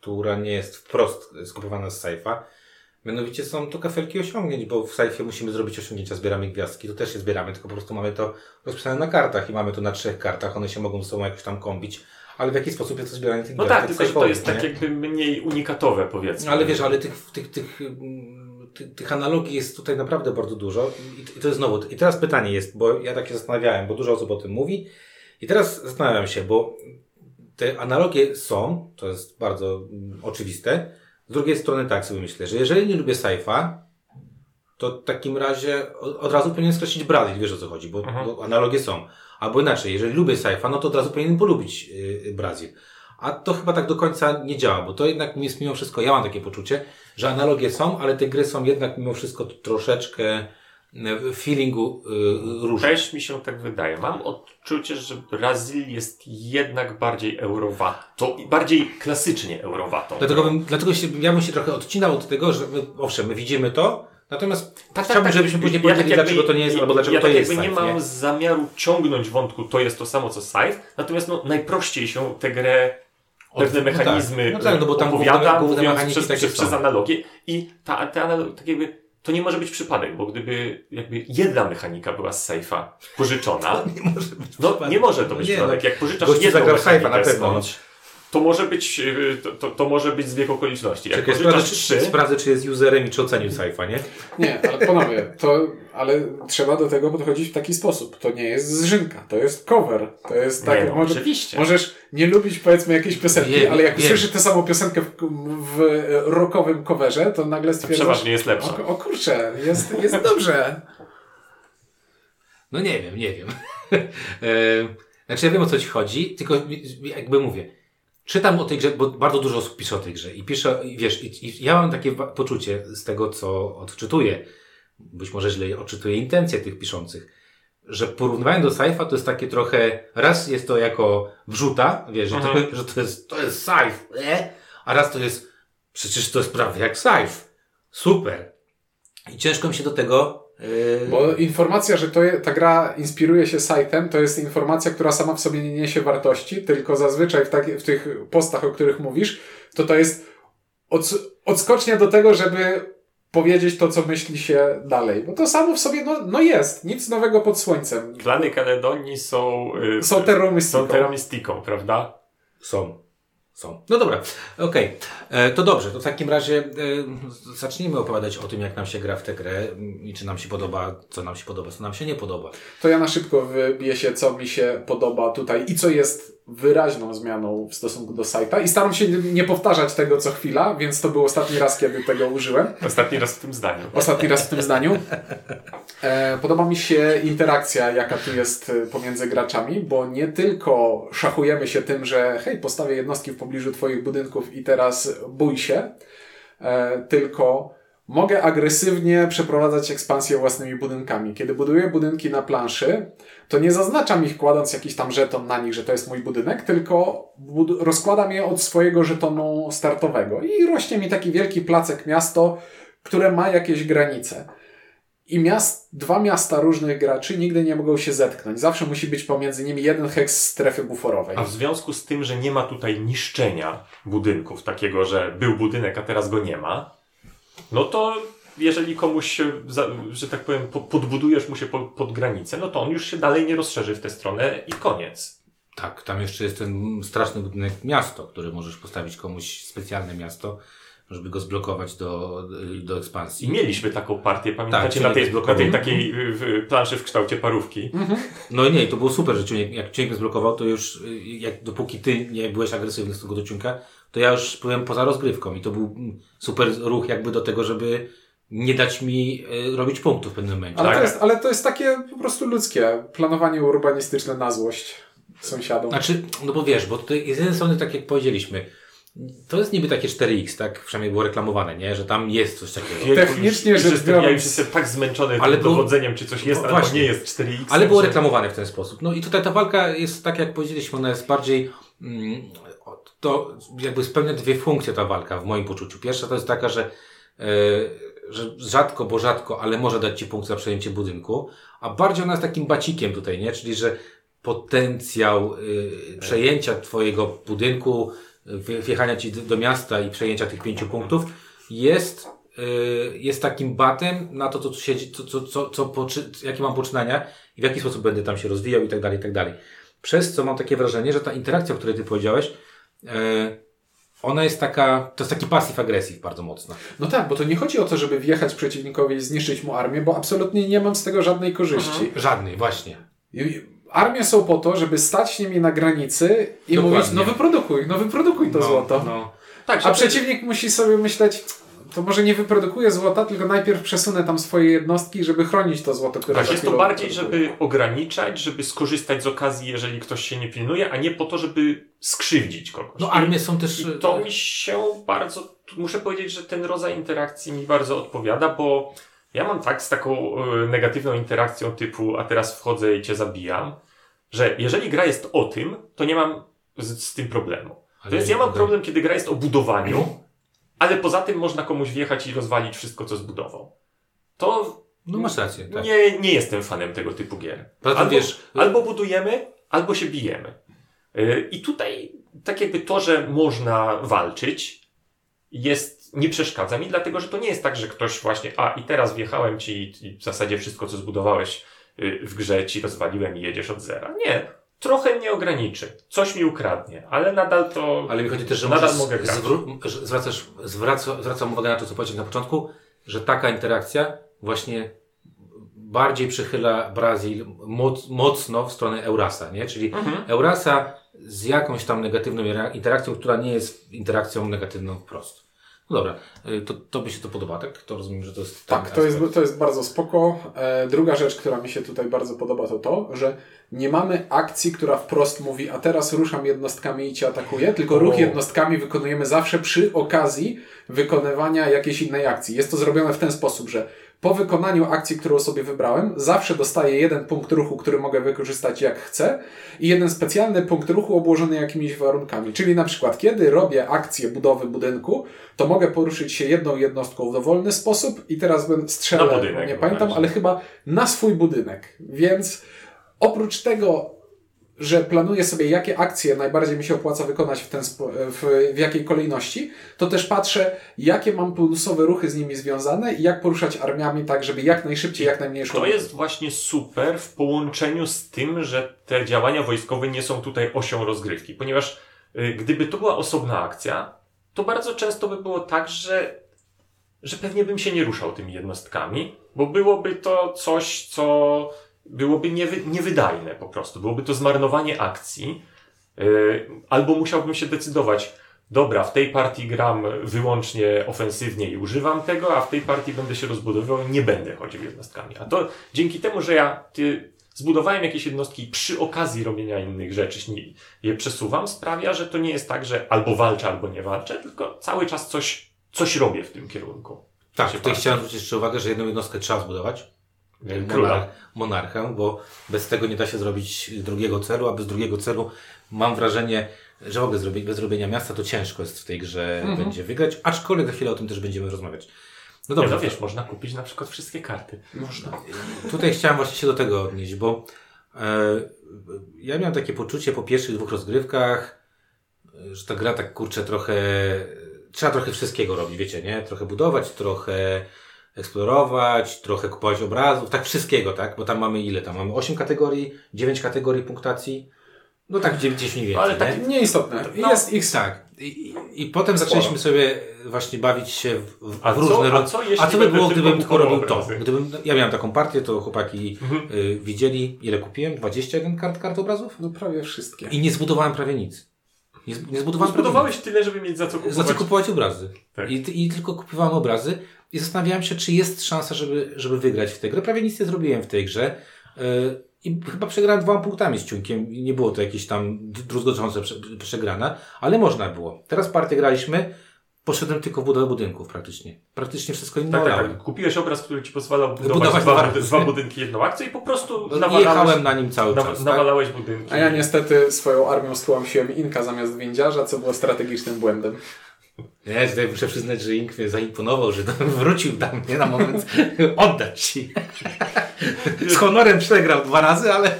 która nie jest wprost skupowana z sci Mianowicie są to kafelki osiągnięć, bo w sci musimy zrobić osiągnięcia, zbieramy gwiazdki, to też je zbieramy, tylko po prostu mamy to rozpisane na kartach i mamy to na trzech kartach, one się mogą ze sobą jakoś tam kombić ale w jaki sposób jest to zbieranie tych No tak, tylko że to jest tak jakby mniej unikatowe powiedzmy. Ale wiesz, ale tych, tych, tych ty, tych analogii jest tutaj naprawdę bardzo dużo i, to jest znowu. I teraz pytanie jest, bo ja tak się zastanawiałem, bo dużo osób o tym mówi i teraz zastanawiam się, bo te analogie są, to jest bardzo mm, oczywiste. Z drugiej strony tak sobie myślę, że jeżeli nie lubię sci-fa, to w takim razie od, od razu powinien skreślić Bradley, wiesz o co chodzi, bo, mhm. bo analogie są. Albo inaczej, jeżeli lubię sci-fa, no to od razu powinien polubić yy, Brazil. A to chyba tak do końca nie działa, bo to jednak jest mimo wszystko, ja mam takie poczucie, że analogie są, ale te gry są jednak mimo wszystko troszeczkę e, w feelingu yy, różne. Też mi się tak wydaje. Mam odczucie, że Brazil jest jednak bardziej eurowatą, bardziej klasycznie eurowatą. Dlatego, bym, dlatego się, ja bym się trochę odcinał od tego, że my, owszem, my widzimy to, natomiast tak, tak chciałbym, tak, żebyśmy później ja powiedzieli, tak dlaczego to nie jest, albo dlaczego ja to tak jest jakby nie mam zamiaru ciągnąć wątku, to jest to samo co Scythe, natomiast no, najprościej się tę grę pewne no mechanizmy tak. No tak, no bo tam opowiada, główne, główne przez, przez, przez analogię i ta, ta analogia, tak jakby to nie może być przypadek, bo gdyby jakby jedna mechanika była z sejfa pożyczona, to nie może być no, nie może to być nie, przypadek. Jak pożyczasz jedną mechanikę na pewno. Skądś, to może być, y, to, to, to może być zbieg okoliczności. Jak Czekaj, sprawdzę, czy, sprawdzę, czy jest userem i czy ocenił sci nie? Nie, ale panowie, to, ale trzeba do tego podchodzić w taki sposób. To nie jest zrzynka, to jest cover. To jest tak, nie, no, może, oczywiście. możesz nie lubić powiedzmy jakiejś piosenki, wiem, ale jak wiem. usłyszysz tę samą piosenkę w, w rockowym coverze, to nagle stwierdzasz... Przeważnie jest lepsza. O, o kurczę, jest, jest dobrze. No nie wiem, nie wiem. (laughs) znaczy ja wiem o co ci chodzi, tylko jakby mówię, czytam o tej grze, bo bardzo dużo osób pisze o tej grze i pisze, i wiesz, i, i ja mam takie poczucie z tego, co odczytuję, być może źle odczytuję intencje tych piszących, że porównywanie do Saifa to jest takie trochę, raz jest to jako wrzuta, wiesz, że to, mhm. że to jest, to jest Saif, nie? a raz to jest, przecież to jest prawie jak Saif. Super. I ciężko mi się do tego Bo informacja, że to je, ta gra inspiruje się sajtem, to jest informacja, która sama w sobie nie niesie wartości, tylko zazwyczaj w, tak, w tych postach, o których mówisz, to to jest od, odskocznia do tego, żeby powiedzieć to, co myśli się dalej. Bo to samo w sobie, no, no jest. Nic nowego pod słońcem. Plany Kaledonii są... Yy, są terrorystyką. Są terrorystyką, prawda? Są. No dobra, okej. Okay. E, to dobrze, to w takim razie e, zacznijmy opowiadać o tym, jak nam się gra w tę grę i czy nam się podoba, co nam się podoba, co nam się nie podoba. To ja na szybko wybiję się, co mi się podoba tutaj i co jest wyraźną zmianą w stosunku do sajta i staram się nie powtarzać tego co chwila, więc to był ostatni raz, kiedy tego użyłem. Ostatni raz w tym zdaniu. Ostatni raz w tym zdaniu. E, podoba mi się interakcja, jaka tu jest pomiędzy graczami, bo nie tylko szachujemy się tym, że hej, postawię jednostki w pobliżu twoich budynków i teraz bój się, e, tylko Mogę agresywnie przeprowadzać ekspansję własnymi budynkami. Kiedy buduję budynki na planszy, to nie zaznaczam ich kładąc jakiś tam żeton na nich, że to jest mój budynek, tylko rozkładam je od swojego żetonu startowego. I rośnie mi taki wielki placek miasto, które ma jakieś granice. I miast, dwa miasta różnych graczy nigdy nie mogą się zetknąć. Zawsze musi być pomiędzy nimi jeden heks strefy buforowej. A w związku z tym, że nie ma tutaj niszczenia budynków, takiego, że był budynek, a teraz go nie ma, no to jeżeli komuś, że tak powiem, podbudujesz mu się pod granicę, no to on już się dalej nie rozszerzy w tę stronę i koniec. Tak, tam jeszcze jest ten straszny budynek miasto, który możesz postawić komuś specjalne miasto, żeby go zblokować do, do ekspansji. Mieliśmy taką partię, pamiętacie, tak, na, tej, na tej takiej planszy w kształcie parówki. Mhm. No i nie, to było super, że ciunek, jak ciunek zblokował, to już jak dopóki ty nie byłeś agresywny z tego do ciunka, to ja już byłem poza rozgrywką i to był super ruch jakby do tego, żeby nie dać mi y, robić punktów w pewnym momencie. Ale, tak? to jest, ale to jest takie po prostu ludzkie planowanie urbanistyczne na złość sąsiadom. Znaczy, no bo wiesz, bo tutaj z jednej strony, tak jak powiedzieliśmy, to jest niby takie 4X, tak? Przynajmniej było reklamowane, nie? Że tam jest coś takiego. Technicznie rzecz biorąc... Ja już jestem tak zmęczony ale tym dowodzeniem, czy coś jest, no, albo nie jest 4X. Ale było reklamowane w ten sposób. No i tutaj ta walka jest, tak jak powiedzieliśmy, ona jest bardziej... Mm, to jakby spełnia dwie funkcje ta walka w moim poczuciu. Pierwsza to jest taka, że, yy, że rzadko, bo rzadko, ale może dać Ci punkt za przejęcie budynku, a bardziej ona jest takim bacikiem tutaj, nie? Czyli, że potencjał yy, przejęcia Twojego budynku wjechania ci do miasta i przejęcia tych pięciu punktów jest, y, jest takim batem na to, co tu siedzi, co, co, co, co poczy, jakie mam poczynania i w jaki sposób będę tam się rozwijał i tak dalej, i tak dalej. Przez co mam takie wrażenie, że ta interakcja, o której ty powiedziałeś, y, ona jest taka, to jest taki pasyw agresji bardzo mocno. No tak, bo to nie chodzi o to, żeby wjechać przeciwnikowi i zniszczyć mu armię, bo absolutnie nie mam z tego żadnej korzyści. Mhm. Żadnej, właśnie. Armie są po to, żeby stać nimi na granicy i Dokładnie. mówić, no wyprodukuj, no wyprodukuj to no, złoto. No. Tak, A przeciwnik musi sobie myśleć, to może nie wyprodukuje złota, tylko najpierw przesunę tam swoje jednostki, żeby chronić to złoto, które Tak, jest to bardziej, żeby ograniczać, żeby skorzystać z okazji, jeżeli ktoś się nie pilnuje, a nie po to, żeby skrzywdzić kogoś. No armie są też... I to mi się bardzo... Muszę powiedzieć, że ten rodzaj interakcji mi bardzo odpowiada, bo ja mam tak z taką e, negatywną interakcją typu, a teraz wchodzę i cię zabijam, że jeżeli gra jest o tym, to nie mam z, z tym problemu. To jest, ja mam problem, kiedy gra jest o budowaniu, ale poza tym można komuś wjechać i rozwalić wszystko, co zbudował. To. No masz rację. Tak. Nie, nie jestem fanem tego typu gier. Albo, wiesz, albo budujemy, albo się bijemy. E, I tutaj, tak jakby to, że można walczyć, jest, nie przeszkadza mi, dlatego że to nie jest tak, że ktoś właśnie, a i teraz wjechałem ci i w zasadzie wszystko, co zbudowałeś y, w grze ci rozwaliłem i jedziesz od zera. Nie. Trochę mnie ograniczy, coś mi ukradnie, ale nadal to. Ale mi chodzi też, że nadal mogę grać. zwracasz, zwraca, zwracam uwagę na to, co powiedziałeś na początku, że taka interakcja właśnie bardziej przychyla Brazil moc, mocno w stronę Eurasa, nie? Czyli mhm. Eurasa z jakąś tam negatywną interakcją, która nie jest interakcją negatywną wprost. No dobra, y, to, to by się to podoba, tak? To rozumiem, że to jest... Tak, to jest, to jest bardzo spoko. E, druga rzecz, która mi się tutaj bardzo podoba, to to, że nie mamy akcji, która wprost mówi, a teraz ruszam jednostkami i cię atakuję, tylko ruch jednostkami wykonujemy zawsze przy okazji wykonywania jakiejś innej akcji. Jest to zrobione w ten sposób, że po wykonaniu akcji, którą sobie wybrałem, zawsze dostaję jeden punkt ruchu, który mogę wykorzystać jak chcę i jeden specjalny punkt ruchu obłożony jakimiś warunkami. Czyli na przykład, kiedy robię akcję budowy budynku, to mogę poruszyć się jedną jednostką w dowolny sposób i teraz bym strzelał, nie pamiętam, ale chyba na swój budynek. Więc oprócz tego że planuję sobie, jakie akcje najbardziej mi się opłaca wykonać w, ten w, w jakiej kolejności, to też patrzę, jakie mam plusowe ruchy z nimi związane i jak poruszać armiami tak, żeby jak najszybciej, jak najmniej szło. To jest właśnie super w połączeniu z tym, że te działania wojskowe nie są tutaj osią rozgrywki, ponieważ y, gdyby to była osobna akcja, to bardzo często by było tak, że, że pewnie bym się nie ruszał tymi jednostkami, bo byłoby to coś, co byłoby niewy, niewydajne po prostu. Byłoby to zmarnowanie akcji. Yy, albo musiałbym się decydować, dobra, w tej partii gram wyłącznie ofensywnie i używam tego, a w tej partii będę się rozbudowywał i nie będę chodził jednostkami. A to dzięki temu, że ja ty, zbudowałem jakieś jednostki przy okazji robienia innych rzeczy, je przesuwam, sprawia, że to nie jest tak, że albo walczę, albo nie walczę, tylko cały czas coś, coś robię w tym kierunku. Tak, tutaj chciałem zwrócić jeszcze uwagę, że jedną jednostkę trzeba zbudować monarch, monarchę, bo bez tego nie da się zrobić drugiego celu, a bez drugiego celu mam wrażenie, że w ogóle zrobić, bez zrobienia miasta to ciężko jest w tej grze mhm. będzie wygrać, aczkolwiek za chwilę o tym też będziemy rozmawiać. No dobrze. Ja, no wiesz, można kupić na przykład wszystkie karty. Można. Tutaj chciałem właśnie się do tego odnieść, bo e, ja miałem takie poczucie po pierwszych dwóch rozgrywkach, że ta gra tak kurczę trochę, trzeba trochę wszystkiego robić, wiecie, nie? Trochę budować, trochę eksplorować, trochę kupować obrazów, tak wszystkiego, tak? Bo tam mamy ile? Tam mamy 8 kategorii, 9 kategorii punktacji. No tak gdzieś mniej więcej. Ale tak nieistotne. No, jest ich tak. I, I, potem zaczęliśmy sobie właśnie bawić się w, w, w różne... Co, a co, a co by było, gdybym tylko robił to? Gdybym, ja miałem taką partię, to chłopaki mhm. y, widzieli, ile kupiłem? 21 kart, kart obrazów? No prawie wszystkie. I nie zbudowałem prawie nic. Nie, nie zbudowałem Zbudowałeś tyle, żeby mieć za co kupować. Za co kupować obrazy. Tak. I, I tylko kupowałem obrazy i zastanawiałem się, czy jest szansa, żeby, żeby wygrać w tę grę. Prawie nic nie zrobiłem w tej grze. Yy, I chyba przegrałem dwoma punktami z ciunkiem. Nie było to jakieś tam druzgoczące przegrane, ale można było. Teraz partię graliśmy. Poszedłem tylko w budowę budynków praktycznie. Praktycznie wszystko inne tak, tak, tak. Kupiłeś obraz, który ci pozwalał budować, budować dwa, dwa, budynki jedną akcję i po prostu no, nawalałeś, jechałem na nim cały czas. Na, nawalałeś tak? budynki. A ja niestety swoją armią stłamsiłem Inka zamiast Windziarza, co było strategicznym błędem. Nie, tutaj muszę przyznać, że Ink mnie zaimponował, że (laughs) wrócił do mnie na moment (laughs) oddać ci. (laughs) Z honorem przegrał dwa razy, ale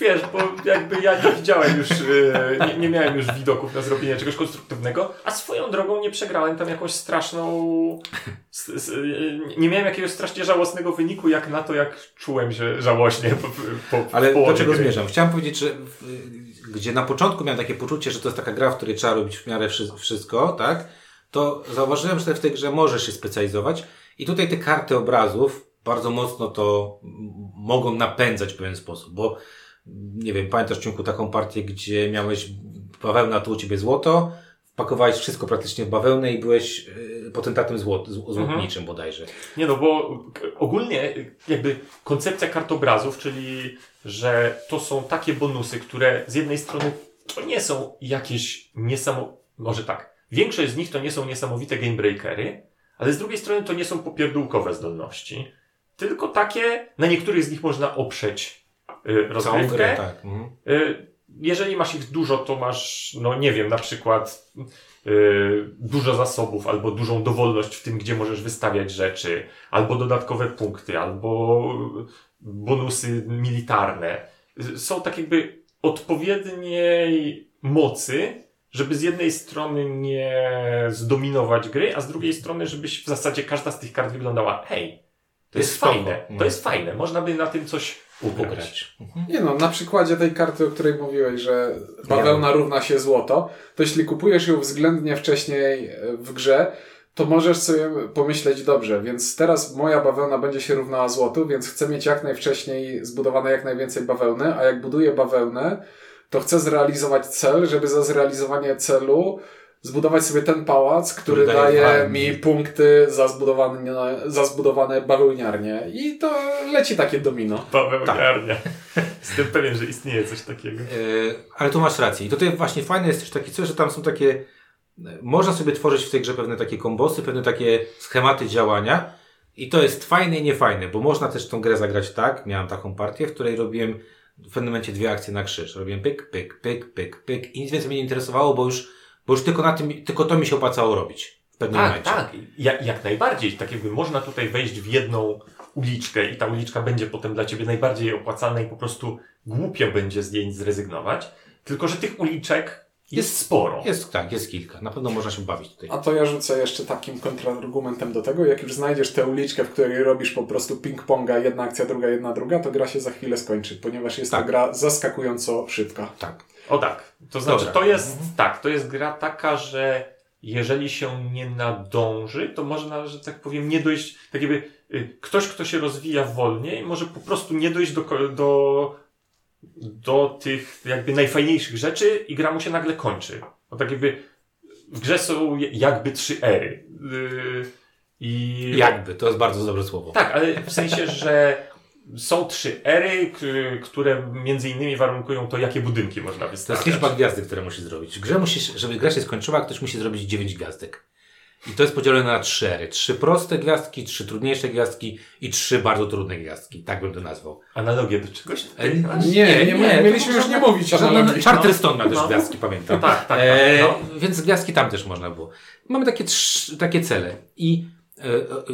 wiesz, bo jakby ja nie widziałem już, e, nie, nie, miałem już widoków na zrobienie czegoś konstruktywnego, a swoją drogą nie przegrałem tam jakąś straszną, nie miałem jakiegoś strasznie żałosnego wyniku, jak na to, jak czułem się żałośnie po, po Ale do czego gry. zmierzam? Chciałem powiedzieć, że gdzie na początku miałem takie poczucie, że to jest taka gra, w której trzeba robić w miarę wszystko, tak? To zauważyłem, że w tej grze możesz się specjalizować i tutaj te karty obrazów bardzo mocno to mogą napędzać w pewien sposób, bo nie wiem, pamiętasz Ciunku taką partię, gdzie miałeś bawełna, tu u ciebie złoto, wpakowałeś wszystko praktycznie w bawełnę i byłeś e, potentatem złot, złotniczym mhm. bodajże. Nie no, bo ogólnie jakby koncepcja kartobrazów, czyli że to są takie bonusy, które z jednej strony to nie są jakieś niesamowite, może tak, większość z nich to nie są niesamowite gamebreakery, ale z drugiej strony to nie są popierdółkowe zdolności, tylko takie, na niektórych z nich można oprzeć Y, rozgrywkę. Grę, tak. Mhm. Y, jeżeli masz ich dużo, to masz, no nie wiem, na przykład yy, dużo zasobów, albo dużą dowolność w tym, gdzie możesz wystawiać rzeczy, albo dodatkowe punkty, albo bonusy militarne. Są tak jakby odpowiedniej mocy, żeby z jednej strony nie zdominować gry, a z drugiej strony, żebyś w zasadzie każda z tych kart wyglądała, hej, to jest, jest fajne, to jest fajne, można by na tym coś ugrać. Mhm. Nie no, na przykładzie tej karty, o której mówiłeś, że bawełna równa się złoto, to jeśli kupujesz ją względnie wcześniej e, w grze, to możesz sobie pomyśleć dobrze, więc teraz moja bawełna będzie się równała złotu, więc chcę mieć jak najwcześniej zbudowane jak najwięcej bawełny, a jak buduję bawełnę, to chcę zrealizować cel, żeby za zrealizowanie celu zbudować sobie ten pałac, który, daje mi punkty za zbudowane, za zbudowane bawełniarnie. I to leci takie domino. Bawełniarnia. Tak. (laughs) Jestem pewien, że istnieje coś takiego. E, ale tu masz rację. I tutaj właśnie fajne jest też takie coś, że tam są takie można sobie tworzyć w tej grze pewne takie kombosy, pewne takie schematy działania i to jest fajne i niefajne, bo można też tą grę zagrać tak. Miałem taką partię, w której robiłem w pewnym momencie dwie akcje na krzyż. Robiłem pyk, pyk, pyk, pyk, pyk i nic więcej mnie nie interesowało, bo już bo już tylko na tym, tylko to mi się opłacało robić. W pewnym tak, momencie. Tak, jak, jak najbardziej. Tak jakby można tutaj wejść w jedną uliczkę i ta uliczka będzie potem dla Ciebie najbardziej opłacalna i po prostu głupio będzie z niej zrezygnować. Tylko, że tych uliczek jest, jest sporo. Jest, tak, jest kilka. Na pewno można się bawić tutaj. A to ja rzucę jeszcze takim kontrargumentem do tego. Jak już znajdziesz tę uliczkę, w której robisz po prostu ping-ponga, jedna akcja, druga, jedna, druga, to gra się za chwilę skończy, ponieważ jest tak. to gra zaskakująco szybka. Tak. O tak. To znaczy, Dobra. to jest, mhm. tak, to jest gra taka, że jeżeli się nie nadąży, to można, że tak powiem, nie dojść, tak jakby y, ktoś, kto się rozwija wolniej, może po prostu nie dojść do, do, do tych jakby najfajniejszych rzeczy i gra mu się nagle kończy. Bo tak jakby w grze są jakby trzy ery. Yy, i... Jakby, to jest bardzo dobre słowo. Tak, ale w sensie, że są trzy ery, które między innymi warunkują to, jakie budynki można wystawiać. To jest liczba gwiazdek, które musisz zrobić. Grze musisz, żeby gra się skończyła, ktoś musi zrobić dziewięć gwiazdek. I to jest podzielone na trzy ery. Trzy proste gwiazdki, trzy trudniejsze gwiazdki i trzy bardzo trudne gwiazdki. Tak bym to nazwał. Analogię do czegoś? E, nie, nie, nie, nie, mieliśmy już nie mówić analogii. Charterstone ma też no. gwiazdki, pamiętam. No, tak, tak, tak. E, no. Więc gwiazdki tam też można było. Mamy takie, trzy, takie cele. I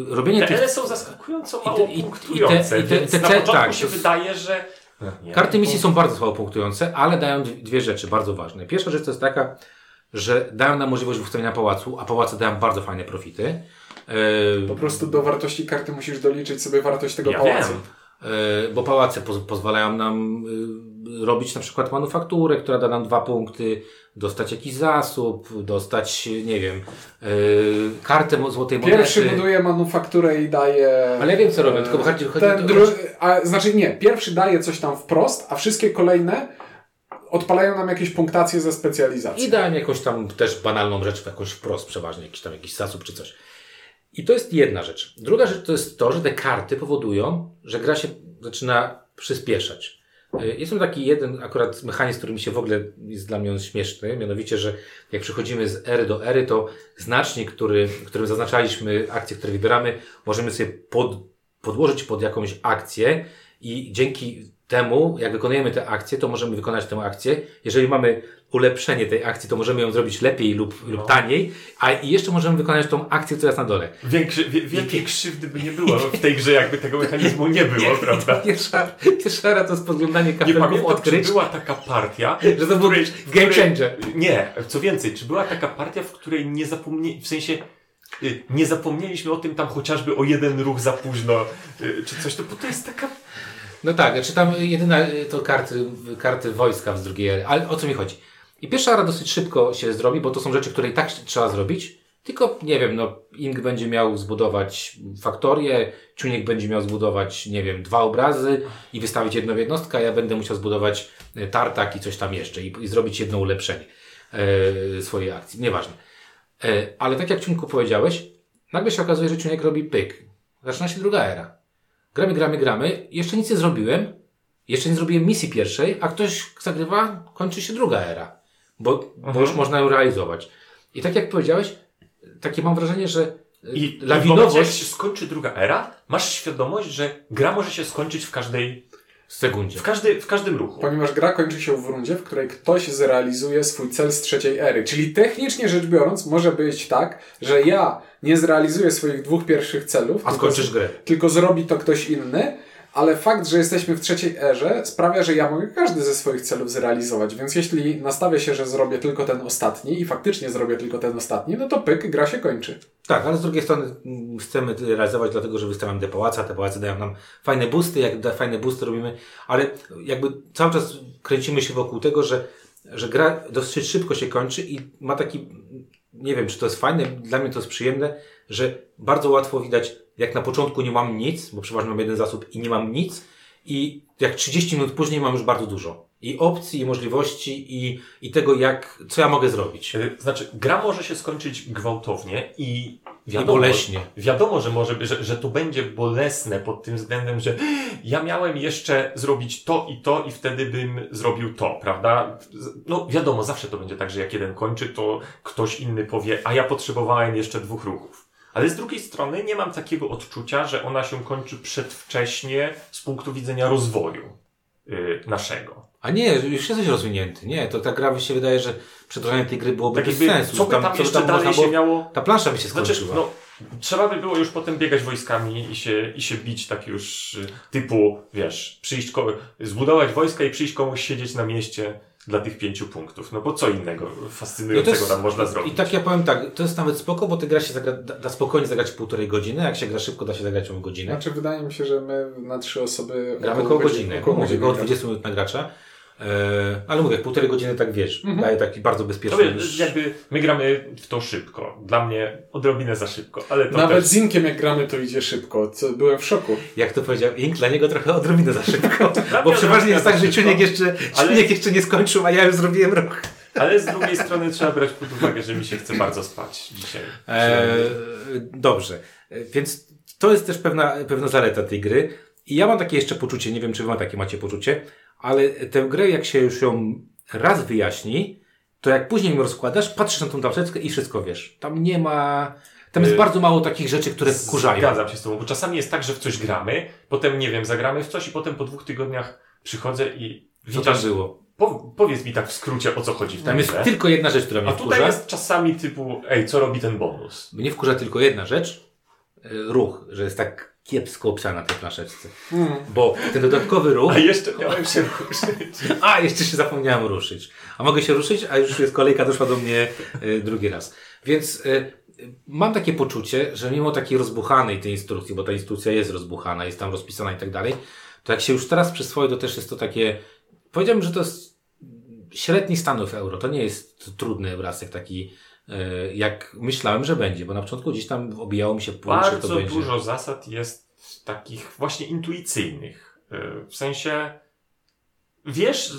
robienie te tych... są zaskakująco mało i te, punktujące, i te, i te, te, na początku tak, się wydaje, że... Nie, karty misji są bardzo słabo punktujące, ale dają dwie rzeczy bardzo ważne. Pierwsza rzecz to jest taka, że dają nam możliwość ustawienia pałacu, a pałace dają bardzo fajne profity. E, po prostu do wartości karty musisz doliczyć sobie wartość tego ja pałacu. Wiem. Bo pałace pozwalają nam robić na przykład manufakturę, która da nam dwa punkty, dostać jakiś zasób, dostać, nie wiem, yy, kartę złotej monety. Pierwszy buduje manufakturę i daje... Ale ja wiem, co robię, tylko chodzi, chodzi ten, a, Znaczy nie, pierwszy daje coś tam wprost, a wszystkie kolejne odpalają nam jakieś punktacje za specjalizację. I dają jakąś tam też banalną rzecz, jakąś wprost przeważnie, jakiś tam jakiś zasób czy coś. I to jest jedna rzecz. Druga rzecz to jest to, że te karty powodują, że gra się zaczyna przyspieszać. Y, jest tam taki jeden akurat mechanizm, który mi się w ogóle jest dla mnie on śmieszny, mianowicie, że jak przechodzimy z ery do ery, to znacznik, który, którym zaznaczaliśmy akcje, które wybieramy, możemy sobie pod, podłożyć pod jakąś akcję i dzięki temu, jak wykonujemy tę akcję, to możemy wykonać tę akcję. Jeżeli mamy ulepszenie tej akcji, to możemy ją zrobić lepiej lub, lub no. taniej, a i jeszcze możemy wykonać tą akcję, która jest na dole. Większy, wie, wielkiej krzywdy by nie było w tej grze, jakby tego mechanizmu nie było, nie, prawda? Pierwsza, pierwsza to jest podglądanie kafelków odkryć. Czy była taka partia, (laughs) że to był game changer. Nie, co więcej, czy była taka partia, w której nie zapomnieli, w sensie y, nie zapomnieliśmy o tym tam chociażby o jeden ruch za późno, y, czy coś, to, bo to jest taka no tak, czy tam jedyna to karty, karty wojska z drugiej ery. Ale o co mi chodzi? I pierwsza era dosyć szybko się zrobi, bo to są rzeczy, które i tak trzeba zrobić. Tylko, nie wiem, no, Ink będzie miał zbudować faktorię, Czuniek będzie miał zbudować, nie wiem, dwa obrazy i wystawić jedną jednostkę, a ja będę musiał zbudować e, tartak i coś tam jeszcze i, i zrobić jedno ulepszenie e, swojej akcji. Nieważne. E, ale tak jak Czuniku powiedziałeś, nagle się okazuje, że Czuniek robi pyk. Zaczyna się druga era. Gramy, gramy, gramy. Jeszcze nic nie zrobiłem. Jeszcze nie zrobiłem misji pierwszej, a ktoś zagrywa, kończy się druga era. Bo, bo już można ją realizować. I tak jak powiedziałeś, takie mam wrażenie, że i lawinowość... jak się skończy druga era, masz świadomość, że gra może się skończyć w każdej sekundzie. W, każdy, w każdym ruchu. Ponieważ gra kończy się w rundzie, w której ktoś zrealizuje swój cel z trzeciej ery. Czyli technicznie rzecz biorąc, może być tak, że ja nie zrealizuję swoich dwóch pierwszych celów. A skończysz grę. Tylko zrobi to ktoś inny, ale fakt, że jesteśmy w trzeciej erze sprawia, że ja mogę każdy ze swoich celów zrealizować. Więc jeśli nastawię się, że zrobię tylko ten ostatni i faktycznie zrobię tylko ten ostatni, no to pyk, gra się kończy. Tak, ale z drugiej strony chcemy realizować dlatego, że wystawiam te pałace, te pałace dają nam fajne busty, jak fajne busty robimy, ale jakby cały czas kręcimy się wokół tego, że, że gra dosyć szybko się kończy i ma taki, nie wiem, czy to jest fajne, dla mnie to jest przyjemne, że bardzo łatwo widać jak na początku nie mam nic, bo przeważnie mam jeden zasób i nie mam nic, i jak 30 minut później mam już bardzo dużo. I opcji, i możliwości, i, i tego, jak, co ja mogę zrobić. E, znaczy, gra może się skończyć gwałtownie i wiadomo, I boleśnie. Wiadomo, że może, że, że to będzie bolesne pod tym względem, że (gasps) ja miałem jeszcze zrobić to i to i wtedy bym zrobił to, prawda? No wiadomo, zawsze to będzie tak, że jak jeden kończy, to ktoś inny powie, a ja potrzebowałem jeszcze dwóch ruchów. Ale z drugiej strony nie mam takiego odczucia, że ona się kończy przedwcześnie z punktu widzenia rozwoju yy, naszego. A nie, już jesteś rozwinięty. Nie, to ta gra mi się wydaje, że przedłużanie tej gry byłoby tak bez sensu. Co by tam, tam jeszcze tam dalej się miało... Ta plansza by się znaczy, skończyła. Znaczy, no, trzeba by było już potem biegać wojskami i się, i się bić tak już y, typu, wiesz, przyjść, zbudować wojska i przyjść komuś siedzieć na mieście dla tych pięciu punktów. No bo co innego fascynującego no tam można zrobić. I tak ja powiem tak, to jest nawet spoko, bo ty gra się zagra, da, da spokojnie zagrać półtorej godziny, jak się gra szybko, da się zagrać o godzinę. Znaczy wydaje mi się, że my na trzy osoby... Gramy około godziny, około, godziny, około 20 minut na gracza. E, ale mówię, półtorej godziny tak wiesz, mhm. daje taki bardzo bezpieczny. Już... jakby my gramy w to szybko. Dla mnie odrobinę za szybko, ale to Nawet też... z Inkiem jak gramy to idzie szybko. Co, byłem w szoku. Jak to powiedział Ink, dla niego trochę odrobinę za szybko. (laughs) bo przeważnie jest tak, że Czuniek jeszcze, ale... jeszcze nie skończył, a ja już zrobiłem ruch. Ale z drugiej strony trzeba brać pod uwagę, że mi się chce bardzo spać dzisiaj. E, dobrze. Więc to jest też pewna, pewna zaleta tej gry. I ja mam takie jeszcze poczucie, nie wiem czy wy ma takie macie poczucie, ale tę grę, jak się już ją raz wyjaśni, to jak później ją rozkładasz, patrzysz na tą tabletkę i wszystko wiesz. Tam nie ma... Tam jest y, bardzo mało takich rzeczy, które wkurzają. Zgadzam się z tobą, bo czasami jest tak, że w coś gramy, potem, nie wiem, zagramy w coś i potem po dwóch tygodniach przychodzę i... Co tam było? Po, powiedz mi tak w skrócie, o co chodzi w tym Tam jest tylko jedna rzecz, która mnie wkurza. A tutaj jest czasami typu, ej, co robi ten bonus? Mnie wkurza tylko jedna rzecz, y, ruch, że jest tak kiepsko opisana na tej flaszeczce. Mm. Bo ten dodatkowy ruch... A jeszcze miałem się ruszyć. A, jeszcze się zapomniałem ruszyć. A mogę się ruszyć, a już jest kolejka doszła do mnie y, drugi raz. Więc y, mam takie poczucie, że mimo takiej rozbuchanej tej instrukcji, bo ta instrukcja jest rozbuchana, jest tam rozpisana i tak dalej, to jak się już teraz przyswoi, to też jest to takie... Powiedziałbym, że to jest średni stanów euro. To nie jest trudny obrazek taki jak myślałem, że będzie, bo na początku gdzieś tam obijało mi się pół, Bardzo to będzie. dużo zasad jest takich właśnie intuicyjnych. E, w sensie wiesz,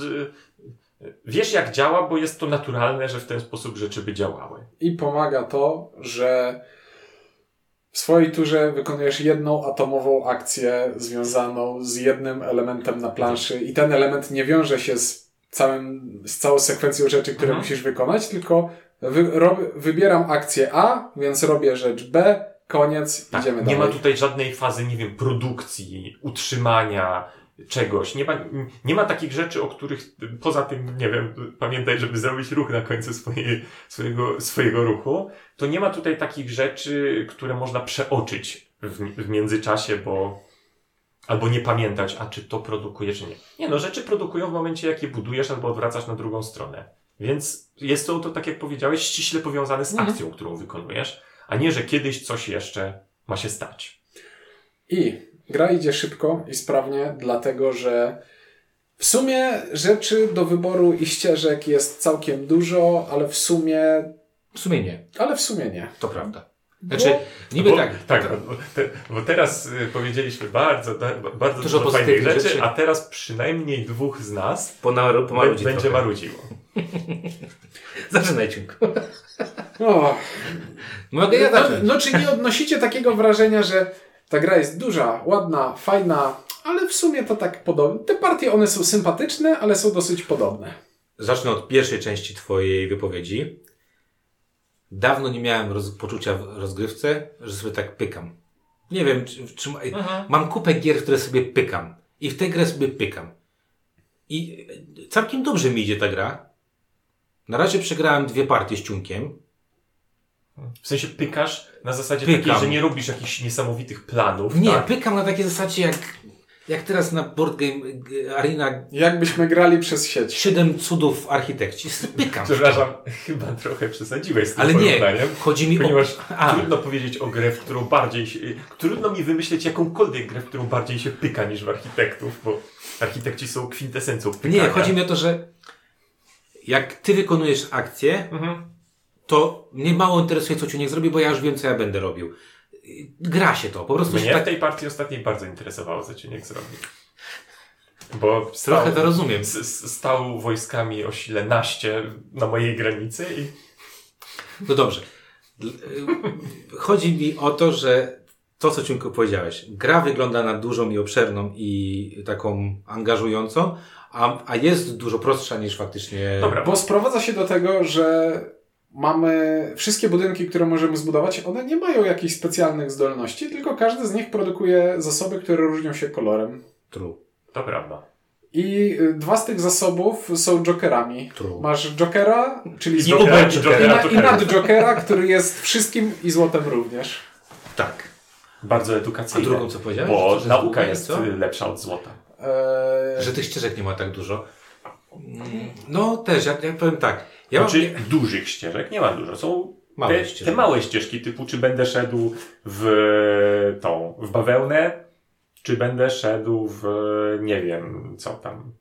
Wiesz jak działa, bo jest to naturalne, że w ten sposób rzeczy by działały. I pomaga to, że w swojej turze wykonujesz jedną atomową akcję związaną z jednym elementem na planszy i ten element nie wiąże się z, całym, z całą sekwencją rzeczy, które mhm. musisz wykonać, tylko wy, rob, wybieram akcję A, więc robię rzecz B, koniec, tak, idziemy nie dalej. Nie ma tutaj żadnej fazy, nie wiem, produkcji, utrzymania, czegoś. Nie ma, nie ma takich rzeczy, o których poza tym, nie wiem, pamiętaj, żeby zrobić ruch na końcu swojej, swojego, swojego ruchu, to nie ma tutaj takich rzeczy, które można przeoczyć w, w międzyczasie, bo albo nie pamiętać, a czy to produkuje, czy nie. Nie no, rzeczy produkują w momencie, jak je budujesz albo odwracasz na drugą stronę. Więc jest to, to tak jak powiedziałeś, ściśle powiązane z mhm. akcją, którą wykonujesz, a nie, że kiedyś coś jeszcze ma się stać. I gra idzie szybko i sprawnie, dlatego że w sumie rzeczy do wyboru i ścieżek jest całkiem dużo, ale w sumie. W sumie nie. Ale w sumie nie. To prawda. Znaczy, bo, niby bo, tak. Tak, bo, te, bo teraz y, powiedzieliśmy bardzo, bardzo dużo, dużo fajnych rzeczy, rzeczy, a teraz przynajmniej dwóch z nas Ponaru, pomarudzi będzie trochę. marudziło. (laughs) Zaczynajcie. O. Mogę ja zacząć. No, no czy nie odnosicie takiego wrażenia, że ta gra jest duża, ładna, fajna, ale w sumie to tak podobne. Te partie, one są sympatyczne, ale są dosyć podobne. Zacznę od pierwszej części Twojej wypowiedzi. Dawno nie miałem roz, poczucia w rozgrywce, że sobie tak pykam. Nie wiem, czy, czy mam kupę gier, które sobie pykam. I w tę grę sobie pykam. I całkiem dobrze mi idzie ta gra. Na razie przegrałem dwie partie z ciunkiem. W sensie pykasz na zasadzie Pykam. takiej, że nie robisz jakichś niesamowitych planów. Nie, tak? pykam na takiej zasadzie jak, jak teraz na Board Game Arena. Jakbyśmy grali przez sieć. Siedem cudów architekci. Pykam. Przepraszam, chyba trochę przesadziłeś z tym Ale nie, chodzi mi ponieważ o... trudno powiedzieć o grę, w którą bardziej się... Trudno mi wymyśleć jakąkolwiek grę, w którą bardziej się pyka niż w architektów, bo architekci są kwintesencją pykania. Nie, chodzi mi o to, że jak ty wykonujesz akcję, mhm to mnie mało interesuje, co Ciuniek zrobi, bo ja już wiem, co ja będę robił. Gra się to, po prostu Mnie tak... w tej partii ostatniej bardzo interesowało, co Ciuniek zrobi. Bo stał, Trochę to rozumiem. Stał wojskami o sile naście na mojej granicy i... No dobrze. Chodzi mi o to, że to, co Ciunku powiedziałeś. Gra wygląda na dużą i obszerną i taką angażującą, a, a jest dużo prostsza niż faktycznie... Dobra, bo sprowadza się do tego, że mamy wszystkie budynki, które możemy zbudować, one nie mają jakichś specjalnych zdolności, tylko każdy z nich produkuje zasoby, które różnią się kolorem. True. To prawda. I y, dwa z tych zasobów są jokerami. True. Masz jokera, czyli I, jokera, i, jokera, i, i nad jokera, który jest wszystkim i złotem również. Tak. Bardzo edukacyjne. A drugą co powiedziałeś? Bo nauka jest co? lepsza od złota. Eee... Że tych ścieżek nie ma tak dużo. No też, ja, ja powiem tak. Ja znaczy mam... dużych ścieżek nie ma dużo. Są małe te, te, małe ścieżki typu czy będę szedł w tą, w bawełnę, czy będę szedł w nie wiem, co tam.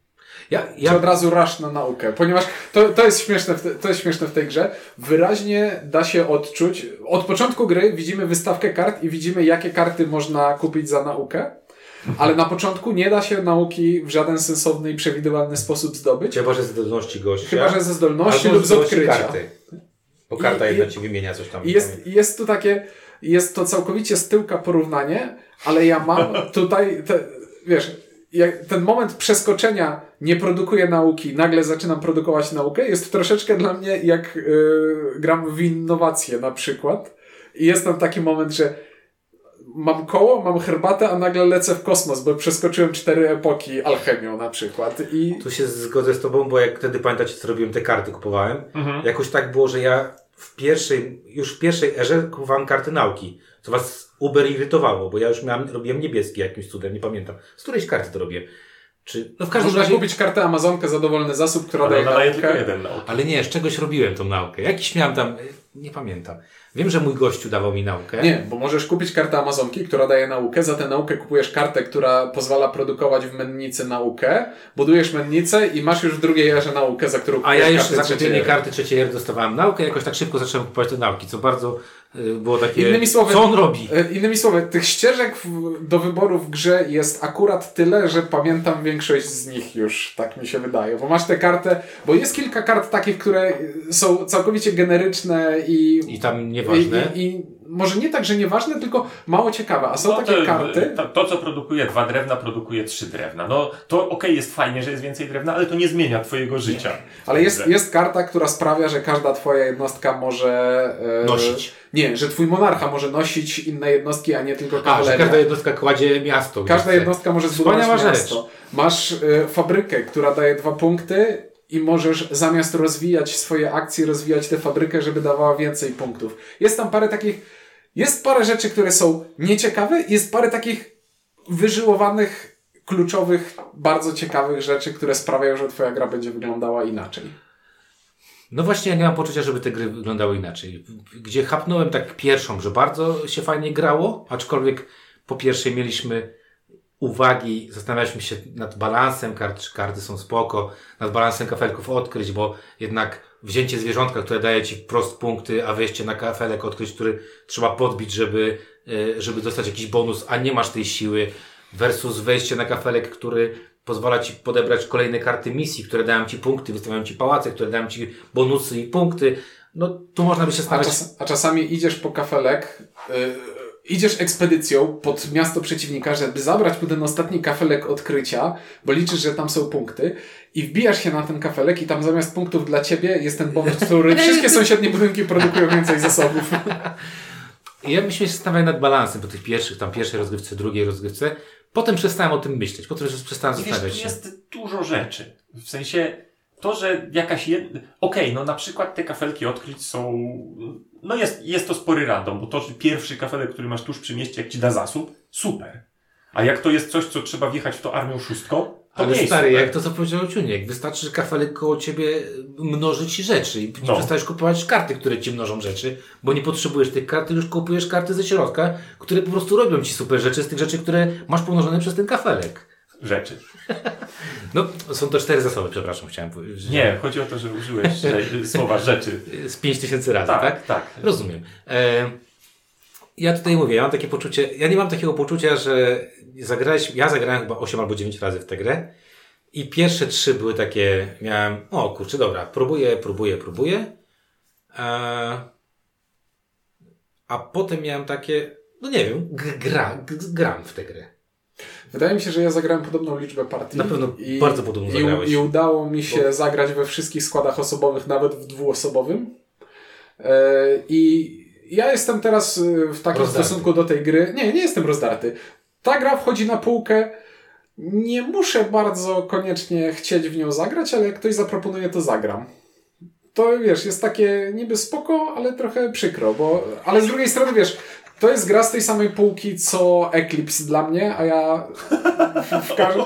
Ja, ja... Czy od razu rasz na naukę, ponieważ to, to, jest śmieszne w te, to jest śmieszne w tej grze. Wyraźnie da się odczuć. Od początku gry widzimy wystawkę kart i widzimy, jakie karty można kupić za naukę. Ale na początku nie da się nauki w żaden sensowny i przewidywalny sposób zdobyć. Chyba, że ze zdolności gościa. Chyba, że ze zdolności lub z odkrycia. Karty. Bo karta I, jedna ci wymienia coś tam. Jest, jest tu takie, jest to całkowicie z tyłka porównanie, ale ja mam (laughs) tutaj, te, wiesz, ten moment przeskoczenia nie produkuję nauki, nagle zaczynam produkować naukę, jest troszeczkę dla mnie jak yy, gram w innowacje na przykład. I jest tam taki moment, że mam koło, mam herbatę, a nagle lecę w kosmos, bo przeskoczyłem cztery epoki alchemią na przykład. I... Tu się zgodzę z tobą, bo jak wtedy pamiętacie, co robiłem, te karty kupowałem. Mhm. Jakoś tak było, że ja w pierwszej, już w pierwszej erze kupowałem karty nauki, co was uber irytowało, bo ja już miałem, robiłem niebieskie jakimś cudem, nie pamiętam. Z którejś karty to robię. Czy, no w każdym Można razie kupić kartę Amazonkę za dowolny zasób, która daje naukę. tylko jeden naukę. Ale nie, z czegoś robiłem tą naukę. Jakiś miałem tam, nie pamiętam. Wiem, że mój gościu dawał mi naukę. Nie, bo możesz kupić kartę Amazonki, która daje naukę. Za tę naukę kupujesz kartę, która pozwala produkować w mennicy naukę. Budujesz mennicę i masz już w drugiej erze naukę, za którą A ja już za kupienie karty trzeciej ery dostawałem naukę. Jakoś tak szybko zacząłem kupować te nauki, co bardzo było takie. Innymi słowy, co on robi? Y, innymi słowy, tych ścieżek do wyboru w grze jest akurat tyle, że pamiętam większość z nich już, tak mi się wydaje. Bo masz tę kartę, bo jest kilka kart takich, które są całkowicie generyczne i. I tam nieważne. I, i, i może nie tak, że nieważne, tylko mało ciekawe. A są no, takie to, karty. To, to, co produkuje dwa drewna, produkuje trzy drewna. No to okej, okay, jest fajnie, że jest więcej drewna, ale to nie zmienia Twojego życia. Nie. Ale jest, jest karta, która sprawia, że każda Twoja jednostka może. E, nosić. Nie, że Twój monarcha może nosić inne jednostki, a nie tylko kawaleria. A, że każda jednostka kładzie miasto. Każda jednostka może zbudować miasto. Rzecz. Masz e, fabrykę, która daje dwa punkty i możesz zamiast rozwijać swoje akcje, rozwijać tę fabrykę, żeby dawała więcej punktów. Jest tam parę takich, jest parę rzeczy, które są nieciekawe, jest parę takich wyżyłowanych, kluczowych, bardzo ciekawych rzeczy, które sprawiają, że twoja gra będzie wyglądała inaczej. No właśnie, ja nie mam poczucia, żeby te gry wyglądały inaczej. Gdzie chapnąłem tak pierwszą, że bardzo się fajnie grało, aczkolwiek po pierwsze mieliśmy uwagi, zastanawialiśmy się nad balansem kart, czy karty są spoko, nad balansem kafelków odkryć, bo jednak wzięcie zwierzątka, które daje ci prost punkty, a wejście na kafelek odkryć, który trzeba podbić, żeby, e, żeby dostać jakiś bonus, a nie masz tej siły, versus wejście na kafelek, który pozwala ci podebrać kolejne karty misji, które dają ci punkty, wystawiają ci pałace, które dają ci bonusy i punkty. No, tu można by się starać. A, czas, a czasami idziesz po kafelek, yy idziesz ekspedycją pod miasto przeciwnika, żeby zabrać mu ten ostatni kafelek odkrycia, bo liczysz, że tam są punkty i wbijasz się na ten kafelek i tam zamiast punktów dla ciebie jest ten bonus, (laughs) który wszystkie sąsiednie budynki produkują więcej zasobów. (laughs) Ja myśmy się zastanawiali nad balansem po tych pierwszych, tam pierwszej rozgrywce, drugiej rozgrywce. Potem przestałem o tym myśleć, potem przestałem zastanawiać się. Jest dużo rzeczy. W sensie to, że jakaś jedna... Okej, okay, no na przykład te kafelki odkryć są... No jest, jest to spory random, bo to, że pierwszy kafelek, który masz tuż przy mieście, jak ci da zasób, super. A jak to jest coś, co trzeba wjechać w to armią szóstką, to Ale stary, super. jak to co powiedział Ciuniek, wystarczy, że kafelek koło ciebie mnoży ci rzeczy i no. przestajesz kupować karty, które ci mnożą rzeczy, bo nie potrzebujesz tych kart, już kupujesz karty ze środka, które po prostu robią ci super rzeczy z tych rzeczy, które masz pomnożone przez ten kafelek rzeczy. No, są to cztery zasoby, przepraszam, chciałem powiedzieć. Nie, chodzi o to, że użyłeś (laughs) słowa rzeczy. Z pięć tysięcy razy, tak? Tak, tak. Rozumiem. E, ja tutaj mówię, ja mam takie poczucie, ja nie mam takiego poczucia, że zagrałeś, ja zagrałem chyba 8 albo 9 razy w tę grę i pierwsze trzy były takie, miałem, o kurczę, dobra, próbuję, próbuję, próbuję. E, a potem miałem takie, no nie wiem, gra, gram w tę grę. Wydaje mi się, że ja zagrałem podobną liczbę partii. Na pewno i, bardzo podobną zagrałeś. I, I udało mi się Bo... zagrać we wszystkich składach osobowych, nawet w dwuosobowym. E, I ja jestem teraz e, w takim rozdarty. stosunku do tej gry. Nie, nie jestem rozdarty. Ta gra wchodzi na półkę. Nie muszę bardzo koniecznie chcieć w nią zagrać, ale jak ktoś zaproponuje, to zagram to wiesz, jest takie niby spoko, ale trochę przykro, bo, ale z drugiej strony wiesz, to jest gra z tej samej półki co Eclipse dla mnie, a ja w, w każdym...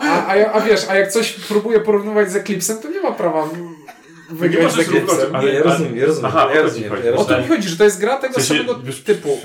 A, a, ja, a wiesz, a jak coś próbuję porównywać z Eclipsem, to nie ma prawa wygrać z Eclipsem. Ale ja rozumiem, ja rozumiem. Aha, ja rozumiem, ja rozumiem. O to mi chodzi, że to jest gra tego samego typu.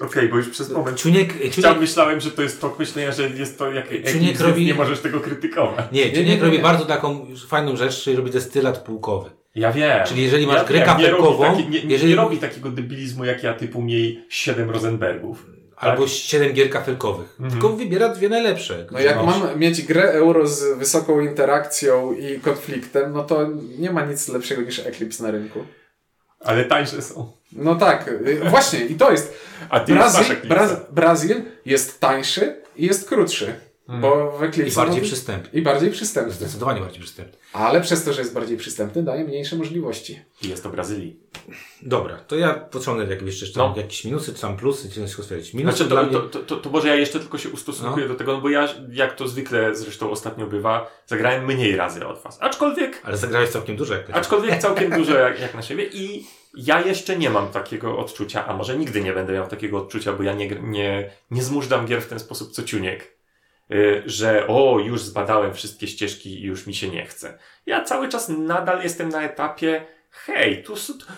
Okej, okay, bo już przez moment Czuniek, Czuniek... myślałem, że to jest tok myślenia, że jest to jak Czuniek robi... nie możesz tego krytykować. Nie, Czuniek nie, nie, robi bardzo taką fajną rzecz, czyli robi destylat półkowy. Ja wiem. Czyli jeżeli masz ja grę kafelkową... Nie, nie, jeżeli... nie robi takiego debilizmu jak ja, typu miej 7 Rosenbergów. Albo tak? 7 gier kafelkowych. Mhm. Tylko wybiera dwie najlepsze. No jak masz. mam mieć grę euro z wysoką interakcją i konfliktem, no to nie ma nic lepszego niż Eclipse na rynku. Ale tańsze są. No tak, y, właśnie i to jest. A ty Brazil, Braz Brazil jest tańszy i jest krótszy. Hmm. Bo w Eclipse I bardziej przystępny. I bardziej przystępny. Zdecydowanie bardziej przystępny. Ale przez to, że jest bardziej przystępny, daje mniejsze możliwości. I jest to Brazylii. Dobra, to ja pociągnę jakieś jeszcze no. jakieś minusy, czy tam plusy, czy coś stwierdzić. Minusy znaczy, to, mnie... to, to, to, może ja jeszcze tylko się ustosunkuję no. do tego, no bo ja, jak to zwykle zresztą ostatnio bywa, zagrałem mniej razy od was. Aczkolwiek... Ale zagrałeś całkiem dużo jak na Aczkolwiek (laughs) całkiem dużo jak, jak na siebie i ja jeszcze nie mam takiego odczucia, a może nigdy nie będę miał takiego odczucia, bo ja nie, nie, nie zmużdżam gier w ten sposób co Ciuniek że o, już zbadałem wszystkie ścieżki i już mi się nie chce. Ja cały czas nadal jestem na etapie, hej, tu,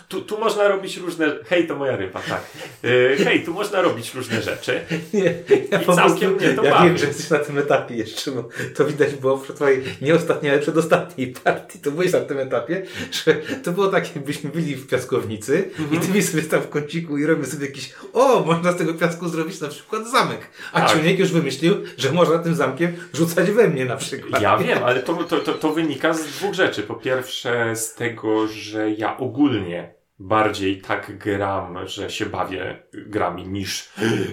tu, tu można robić różne, hej, to moja ryba, tak. Yy, hej, tu można robić różne rzeczy. (laughs) Nie, ja I całkiem mnie to Ja bawi. wiem, że jesteś na tym etapie jeszcze, bo to widać było przy twojej, nie ostatniej, ale przedostatniej partii, to byłeś na tym etapie, że to było tak, jakbyśmy byli w piaskownicy i ty mi sobie tam w kąciku i robię sobie jakiś, o, można z tego piasku zrobić na przykład zamek. A tak. Ciuniek już wymyślił, że można tym zamkiem rzucać we mnie na przykład. Ja wiem, ale to, to, to, to wynika z dwóch rzeczy. Po pierwsze z tego, że ja ogólnie bardziej tak gram, że się bawię grami niż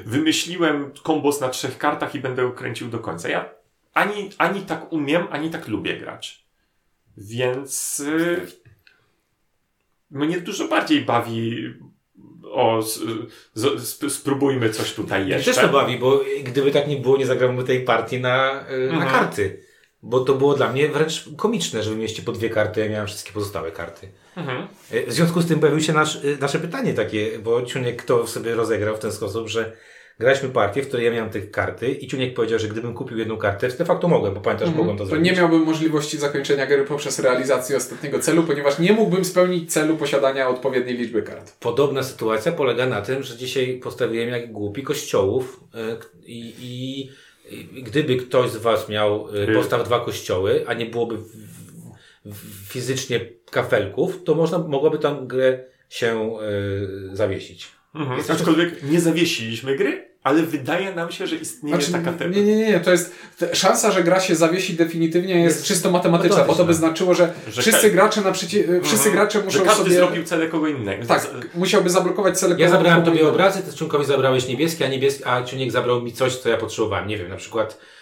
wymyśliłem kombos na trzech kartach i będę ukręcił do końca. Ja ani, ani tak umiem, ani tak lubię grać. Więc yy, mnie dużo bardziej bawi o, z, z, spróbujmy coś tutaj jeszcze. Mnie też to bawi, bo gdyby tak nie było, nie zagrałbym tej partii na, mhm. na karty. Bo to było dla mnie wręcz komiczne, że wy mieliście po dwie karty, ja miałem wszystkie pozostałe karty. Mhm. E, w związku z tym pojawiło się nasz, e, nasze pytanie takie, bo Ciuniek to sobie rozegrał w ten sposób, że graliśmy partię, w której ja miałem te karty i Ciuniek powiedział, że gdybym kupił jedną kartę, de facto mogłem, bo pamiętasz, mhm. mogłem to, to zrobić. nie miałbym możliwości zakończenia gry poprzez realizację ostatniego celu, ponieważ nie mógłbym spełnić celu posiadania odpowiedniej liczby kart. Podobna sytuacja polega na tym, że dzisiaj postawiłem jak głupi kościołów e, i, i gdyby ktoś z Was miał y, postaw dwa kościoły, a nie byłoby fizycznie kafelków, to można, mogłaby tam grę się y, zawiesić. Mhm. Aczkolwiek nie zawiesiliśmy gry, ale wydaje nam się, że istnieje znaczy, taka teoria. Nie, nie, nie, to jest szansa, że gra się zawiesi definitywnie jest, jest czysto matematyczna, bo to by znaczyło, że, że wszyscy gracze naprzeciw, mhm. wszyscy gracze muszą że każdy sobie... zrobił cele kogo innego. Tak, musiałby zablokować cele Ja zabrałem tobie obrazy, ty członkowi zabrałeś niebieskie, a niebieski, a Ciuniek zabrał mi coś, co ja potrzebowałem. Nie wiem, na przykład E,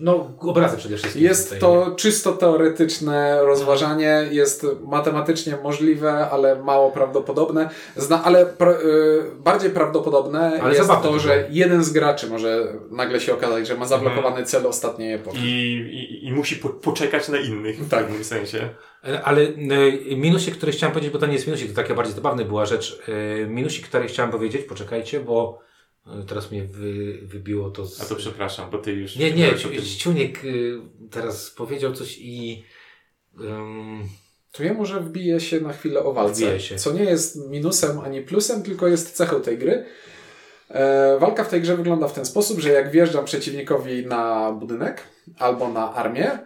no, obrazy przede wszystkim. Jest tutaj. to czysto teoretyczne rozważanie, jest matematycznie możliwe, ale mało prawdopodobne. Zna, ale pra, y, bardziej prawdopodobne ale jest to, że jeden z graczy może nagle się okazać, że ma zablokowany mhm. cel ostatniej epoki. I, i, i musi po, poczekać na innych w tak. pewnym sensie. Ale minusy, które chciałem powiedzieć, bo to nie jest minusik, to taka bardziej zabawna była rzecz. Minusik, który chciałem powiedzieć, poczekajcie, bo Teraz mnie wy, wybiło to z... A to przepraszam, bo ty już... Nie, nie, Ciuniek y, teraz powiedział coś i... Um... To ja może wbiję się na chwilę o walce, co nie jest minusem ani plusem, tylko jest cechą tej gry. E, walka w tej grze wygląda w ten sposób, że jak wjeżdżam przeciwnikowi na budynek albo na armię,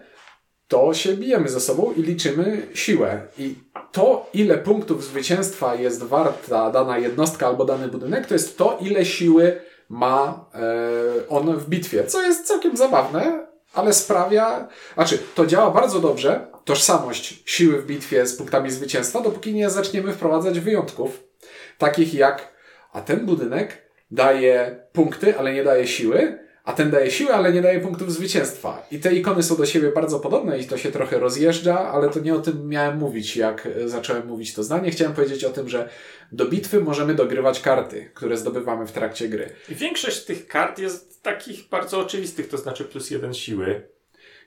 to się bijemy ze sobą i liczymy siłę. I to, ile punktów zwycięstwa jest warta dana jednostka albo dany budynek, to jest to, ile siły ma e, on w bitwie. Co jest całkiem zabawne, ale sprawia. Znaczy, to działa bardzo dobrze, tożsamość siły w bitwie z punktami zwycięstwa, dopóki nie zaczniemy wprowadzać wyjątków, takich jak, a ten budynek daje punkty, ale nie daje siły a ten daje siłę, ale nie daje punktów zwycięstwa. I te ikony są do siebie bardzo podobne i to się trochę rozjeżdża, ale to nie o tym miałem mówić, jak zacząłem mówić to zdanie. Chciałem powiedzieć o tym, że do bitwy możemy dogrywać karty, które zdobywamy w trakcie gry. I większość tych kart jest takich bardzo oczywistych, to znaczy plus jeden siły.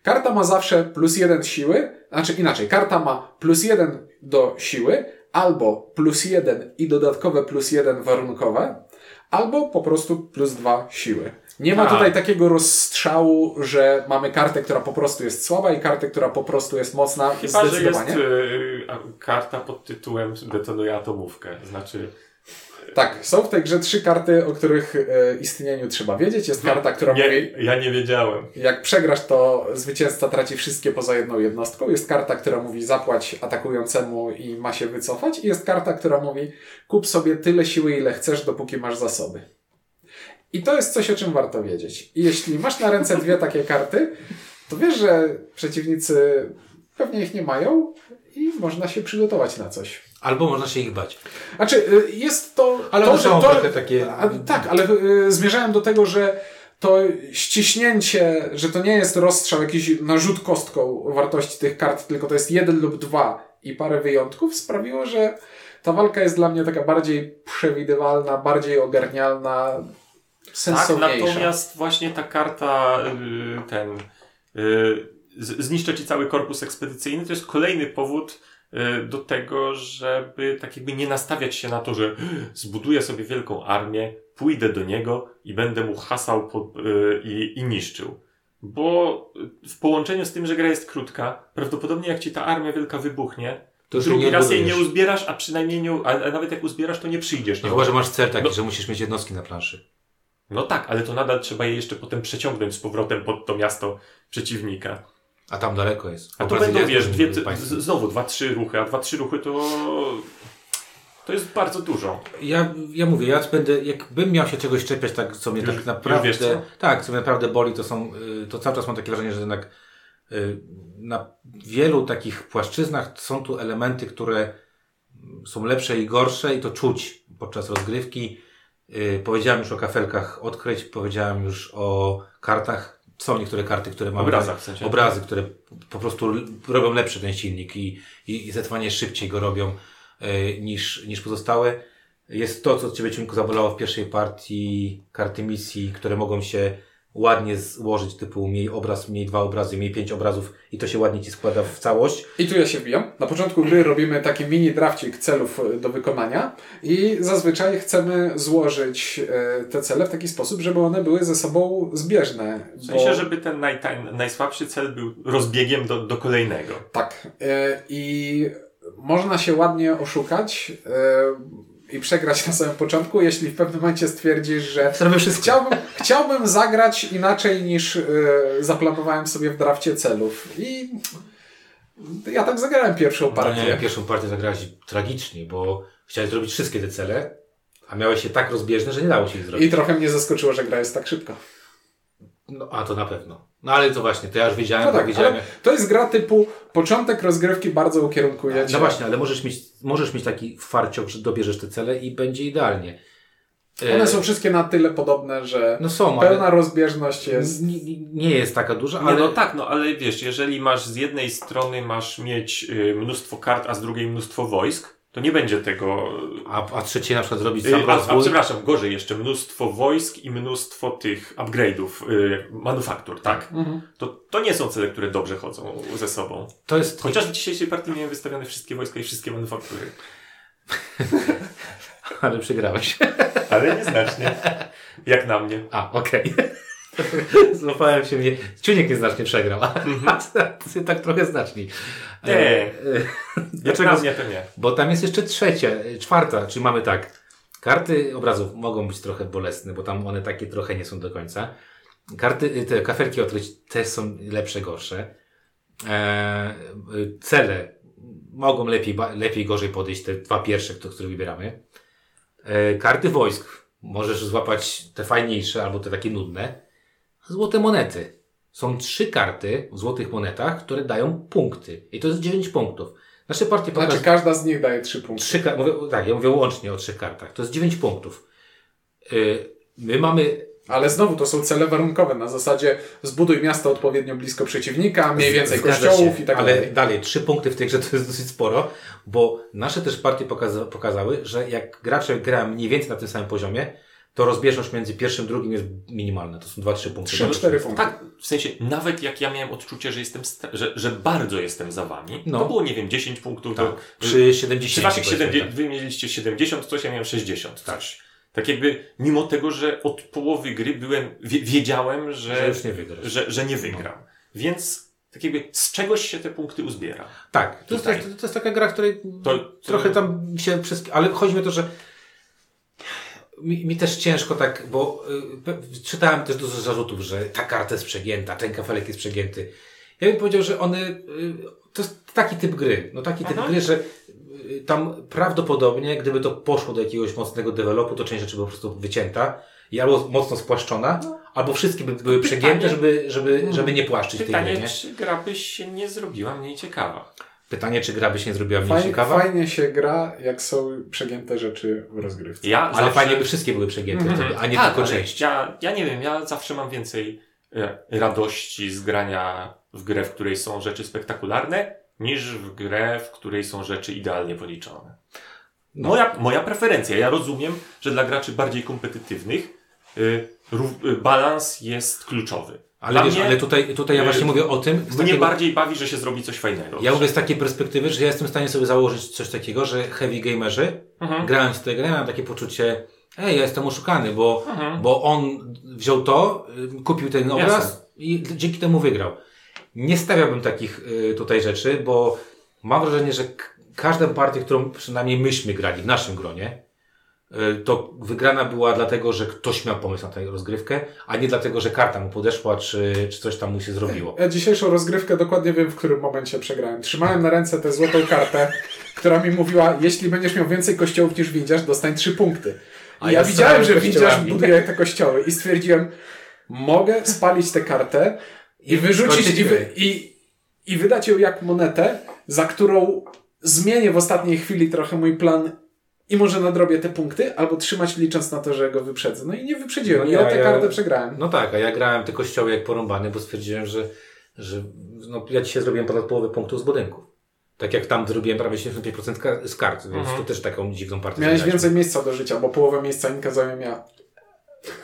Karta ma zawsze plus jeden siły, znaczy inaczej, karta ma plus jeden do siły, albo plus jeden i dodatkowe plus jeden warunkowe, albo po prostu plus dwa siły. Nie ma tak. tutaj takiego rozstrzału, że mamy kartę, która po prostu jest słaba i kartę, która po prostu jest mocna. Chyba, że jest y, karta pod tytułem detonuje atomówkę. Znaczy... Tak, są w tej grze trzy karty, o których e, istnieniu trzeba wiedzieć. Jest karta, która mówi... Ja nie wiedziałem. Jak przegrasz, to zwycięzca traci wszystkie poza jedną jednostką. Jest karta, która mówi zapłać atakującemu i ma się wycofać. I jest karta, która mówi kup sobie tyle siły, ile chcesz, dopóki masz zasoby. I to jest coś, o czym warto wiedzieć. I jeśli masz na ręce dwie takie karty, to wiesz, że przeciwnicy pewnie ich nie mają i można się przygotować na coś. Albo można się ich bać. Znaczy, y, jest to. Ale to, są to, takie. A, tak, ale y, zmierzałem do tego, że to ściśnięcie, że to nie jest rozstrzał, jakiś narzut kostką wartości tych kart, tylko to jest jeden lub dwa i parę wyjątków, sprawiło, że ta walka jest dla mnie taka bardziej przewidywalna, bardziej ogarnialna. Tak, natomiast właśnie ta karta, y, ten, y, zniszczę ci cały korpus ekspedycyjny, to jest kolejny powód y, do tego, żeby tak jakby nie nastawiać się na to, że zbuduję sobie wielką armię, pójdę do niego i będę mu hasał pod, i, i niszczył. Bo w połączeniu z tym, że gra jest krótka, prawdopodobnie jak ci ta armia wielka wybuchnie, to drugi raz jej nie uzbierasz, a przynajmniej nie, a, a, nawet jak uzbierasz, to nie przyjdziesz. No chyba, że masz cel taki, no. że musisz mieć jednostki na planszy. No tak, ale to nadal trzeba je jeszcze potem przeciągnąć z powrotem pod to miasto przeciwnika. A tam daleko jest. A to będą, wiesz, dwie, znowu dwa, trzy ruchy, a dwa, trzy ruchy to to jest bardzo dużo. Ja, ja mówię, ja będę, jakbym miał się czegoś czepiać, tak, co mnie już, tak naprawdę, wiesz, co? tak, co mnie naprawdę boli, to są, y, to cały czas mam takie wrażenie, że jednak y, na wielu takich płaszczyznach są tu elementy, które są lepsze i gorsze i to czuć podczas rozgrywki. Y, powiedziałem już o kafelkach odkryć, powiedziałem już o kartach. Są niektóre karty, które mamy. Obrazach, w sensie. Obrazy, które po prostu robią lepszy ten silnik i, i, i zdecydowanie szybciej go robią. E, niż, niż pozostałe. Jest to, co Ciebie Ciunku zabolało w pierwszej partii karty misji, które mogą się ładnie złożyć, typu miej obraz, miej dwa obrazy, miej pięć obrazów i to się ładnie Ci składa w całość. I tu ja się wbijam. Na początku gry robimy taki mini drafcik celów e, do wykonania i zazwyczaj chcemy złożyć e, te cele w taki sposób, żeby one były ze sobą zbieżne. W sensie, bo... żeby ten naj, najsłabszy cel był rozbiegiem do, do kolejnego. Tak. I można się ładnie oszukać i przegrać na samym początku, jeśli w pewnym momencie stwierdzisz, że chciałbym, chciałbym zagrać inaczej niż yy, zaplanowałem sobie w drafcie celów. I ja tak zagrałem pierwszą partię. Nie, pierwszą partię zagrałeś tragicznie, bo chciałeś zrobić wszystkie te cele, a miałeś się tak rozbieżne, że nie dało się ich zrobić. I trochę mnie zaskoczyło, że gra jest tak szybko. No, a to na pewno. No ale to właśnie, to ja już wiedziałem, no tak, wiedziałem. To jest gra typu początek rozgrywki bardzo ukierunkuje cię. No właśnie, ale możesz mieć, możesz mieć taki farciok, że dobierzesz te cele i będzie idealnie. One są wszystkie na tyle podobne, że no są, pełna rozbieżność jest. Nie, nie, jest taka duża, ale. Nie, no tak, no ale wiesz, jeżeli masz z jednej strony masz mieć y, mnóstwo kart, a z drugiej mnóstwo wojsk, to nie będzie tego. A, a trzecie na przykład zrobić sam a, rozwój? A, przepraszam, gorzej jeszcze mnóstwo wojsk i mnóstwo tych upgrade'ów, yy, manufaktur, tak? Mhm. To, to nie są cele, które dobrze chodzą ze sobą. To jest... Chociaż w dzisiejszej partii miałem wystawione wszystkie wojska i wszystkie manufaktury. (laughs) Ale przegrałeś. Ale nieznacznie. Jak na mnie. A, okej. Okay. (laughs) Złapałem się mnie. Ciuniek nieznacznie przegrał, a (laughs) ty tak trochę znaczni. Nie. E, (laughs) Dlaczego? mnie to nie. Bo tam jest jeszcze trzecia, czwarta, czyli mamy tak. Karty obrazów mogą być trochę bolesne, bo tam one takie trochę nie są do końca. Karty, te kafelki odkryć też są lepsze, gorsze. E, cele mogą lepiej, lepiej, gorzej podejść, te dwa pierwsze, które wybieramy. E, karty wojsk możesz złapać te fajniejsze albo te takie nudne. Złote monety. Są trzy karty w złotych monetach, które dają punkty. I to jest 9 punktów. Nasze partie pokazują... Znaczy każda z nich daje 3 punkty. Trzy, mówię, tak, ja mówię łącznie o trzech kartach. To jest 9 punktów. Yy, my mamy ale znowu to są cele warunkowe, na zasadzie zbuduj miasto odpowiednio blisko przeciwnika, mniej więcej kościołów się, i tak dalej. Ale dalej, trzy punkty w tej grze to jest dosyć sporo, bo nasze też partie pokaza pokazały, że jak gracze grają mniej więcej na tym samym poziomie, to rozbieżność między pierwszym i drugim jest minimalna. To są 2-3 punkty. 3-4 punkty. Tak, w sensie, nawet jak ja miałem odczucie, że jestem, że, że bardzo jestem za wami, no. to było, nie wiem, 10 punktów. Tak. Do, przy 70. Przy waszych 70, tak. wy mieliście 70, coś, ja miałem 60. Tak. Tak jakby, mimo tego, że od połowy gry byłem, wiedziałem, że, że już nie. Że, że nie wygram. No. Więc tak jakby z czegoś się te punkty uzbiera. Tak, to, jest, to, to jest taka gra, której to, trochę tam się przez... Ale chodzi mi o to, że mi, mi też ciężko tak, bo y, czytałem też dużo zarzutów, że ta karta jest przegięta, ten kafelek jest przegięty. Ja bym powiedział, że one, y, to jest taki typ gry, no taki Aha. typ gry, że y, tam prawdopodobnie, gdyby to poszło do jakiegoś mocnego dewelopu, to część rzeczy by po prostu wycięta i albo mocno spłaszczona, no. albo wszystkie by były przegięte, żeby, żeby, żeby nie płaszczyć Pytanie, tej gry. Pytanie, czy gra by się nie zrobiła mniej ciekawa? Pytanie, czy gra by się nie zrobiła mniej fajnie, ciekawa? Fajnie się gra, jak są przegięte rzeczy w rozgrywce. Ja ale zawsze... fajnie by wszystkie były przegięte, mm -hmm. a nie tak, tylko część. Ja, ja nie wiem, ja zawsze mam więcej e, radości z grania w grę, w której są rzeczy spektakularne, niż w grę, w której są rzeczy idealnie policzone. No. Moja, moja preferencja. Ja rozumiem, że dla graczy bardziej kompetytywnych y, y, balans jest kluczowy. Ale wiesz, mnie, ale tutaj, tutaj ja właśnie mówię o tym. Mnie takiego, bardziej bawi, że się zrobi coś fajnego. Ja mówię z takiej perspektywy, że ja jestem w stanie sobie założyć coś takiego, że heavy gamerzy, mhm. grając w tę grę, mam takie poczucie, ej, ja jestem oszukany, bo, mhm. bo on wziął to, y, kupił ten obraz Jasne. i dzięki temu wygrał. Nie stawiałbym takich y, tutaj rzeczy, bo mam wrażenie, że każdą partię, którą przynajmniej myśmy grali w naszym gronie, y, to wygrana była dlatego, że ktoś miał pomysł na tę rozgrywkę, a nie dlatego, że karta mu podeszła, czy, czy coś tam mu się zrobiło. Ja dzisiejszą rozgrywkę dokładnie wiem, w którym momencie przegrałem. Trzymałem na ręce tę złotą kartę, która mi mówiła, jeśli będziesz miał więcej kościołów niż widzisz, dostań trzy punkty. I ja, ja widziałem, że widzisz buduje te kościoły i stwierdziłem, mogę spalić tę kartę i, i wyrzucić i, wy, i, i wydać ją jak monetę, za którą zmienię w ostatniej chwili trochę mój plan i może nadrobię te punkty, albo trzymać licząc na to, że go wyprzedzę. No i nie wyprzedziłem. No, ja, ja tę kartę przegrałem. No tak, a ja grałem te kościoły jak porąbany, bo stwierdziłem, że, że no, ja dzisiaj zrobiłem ponad połowę punktów z budynków. Tak jak tam zrobiłem prawie 75% z kart, więc mhm. to też taką dziwną partię. Miałeś więcej miejsca do życia, bo połowę miejsca Inka zająłem ja.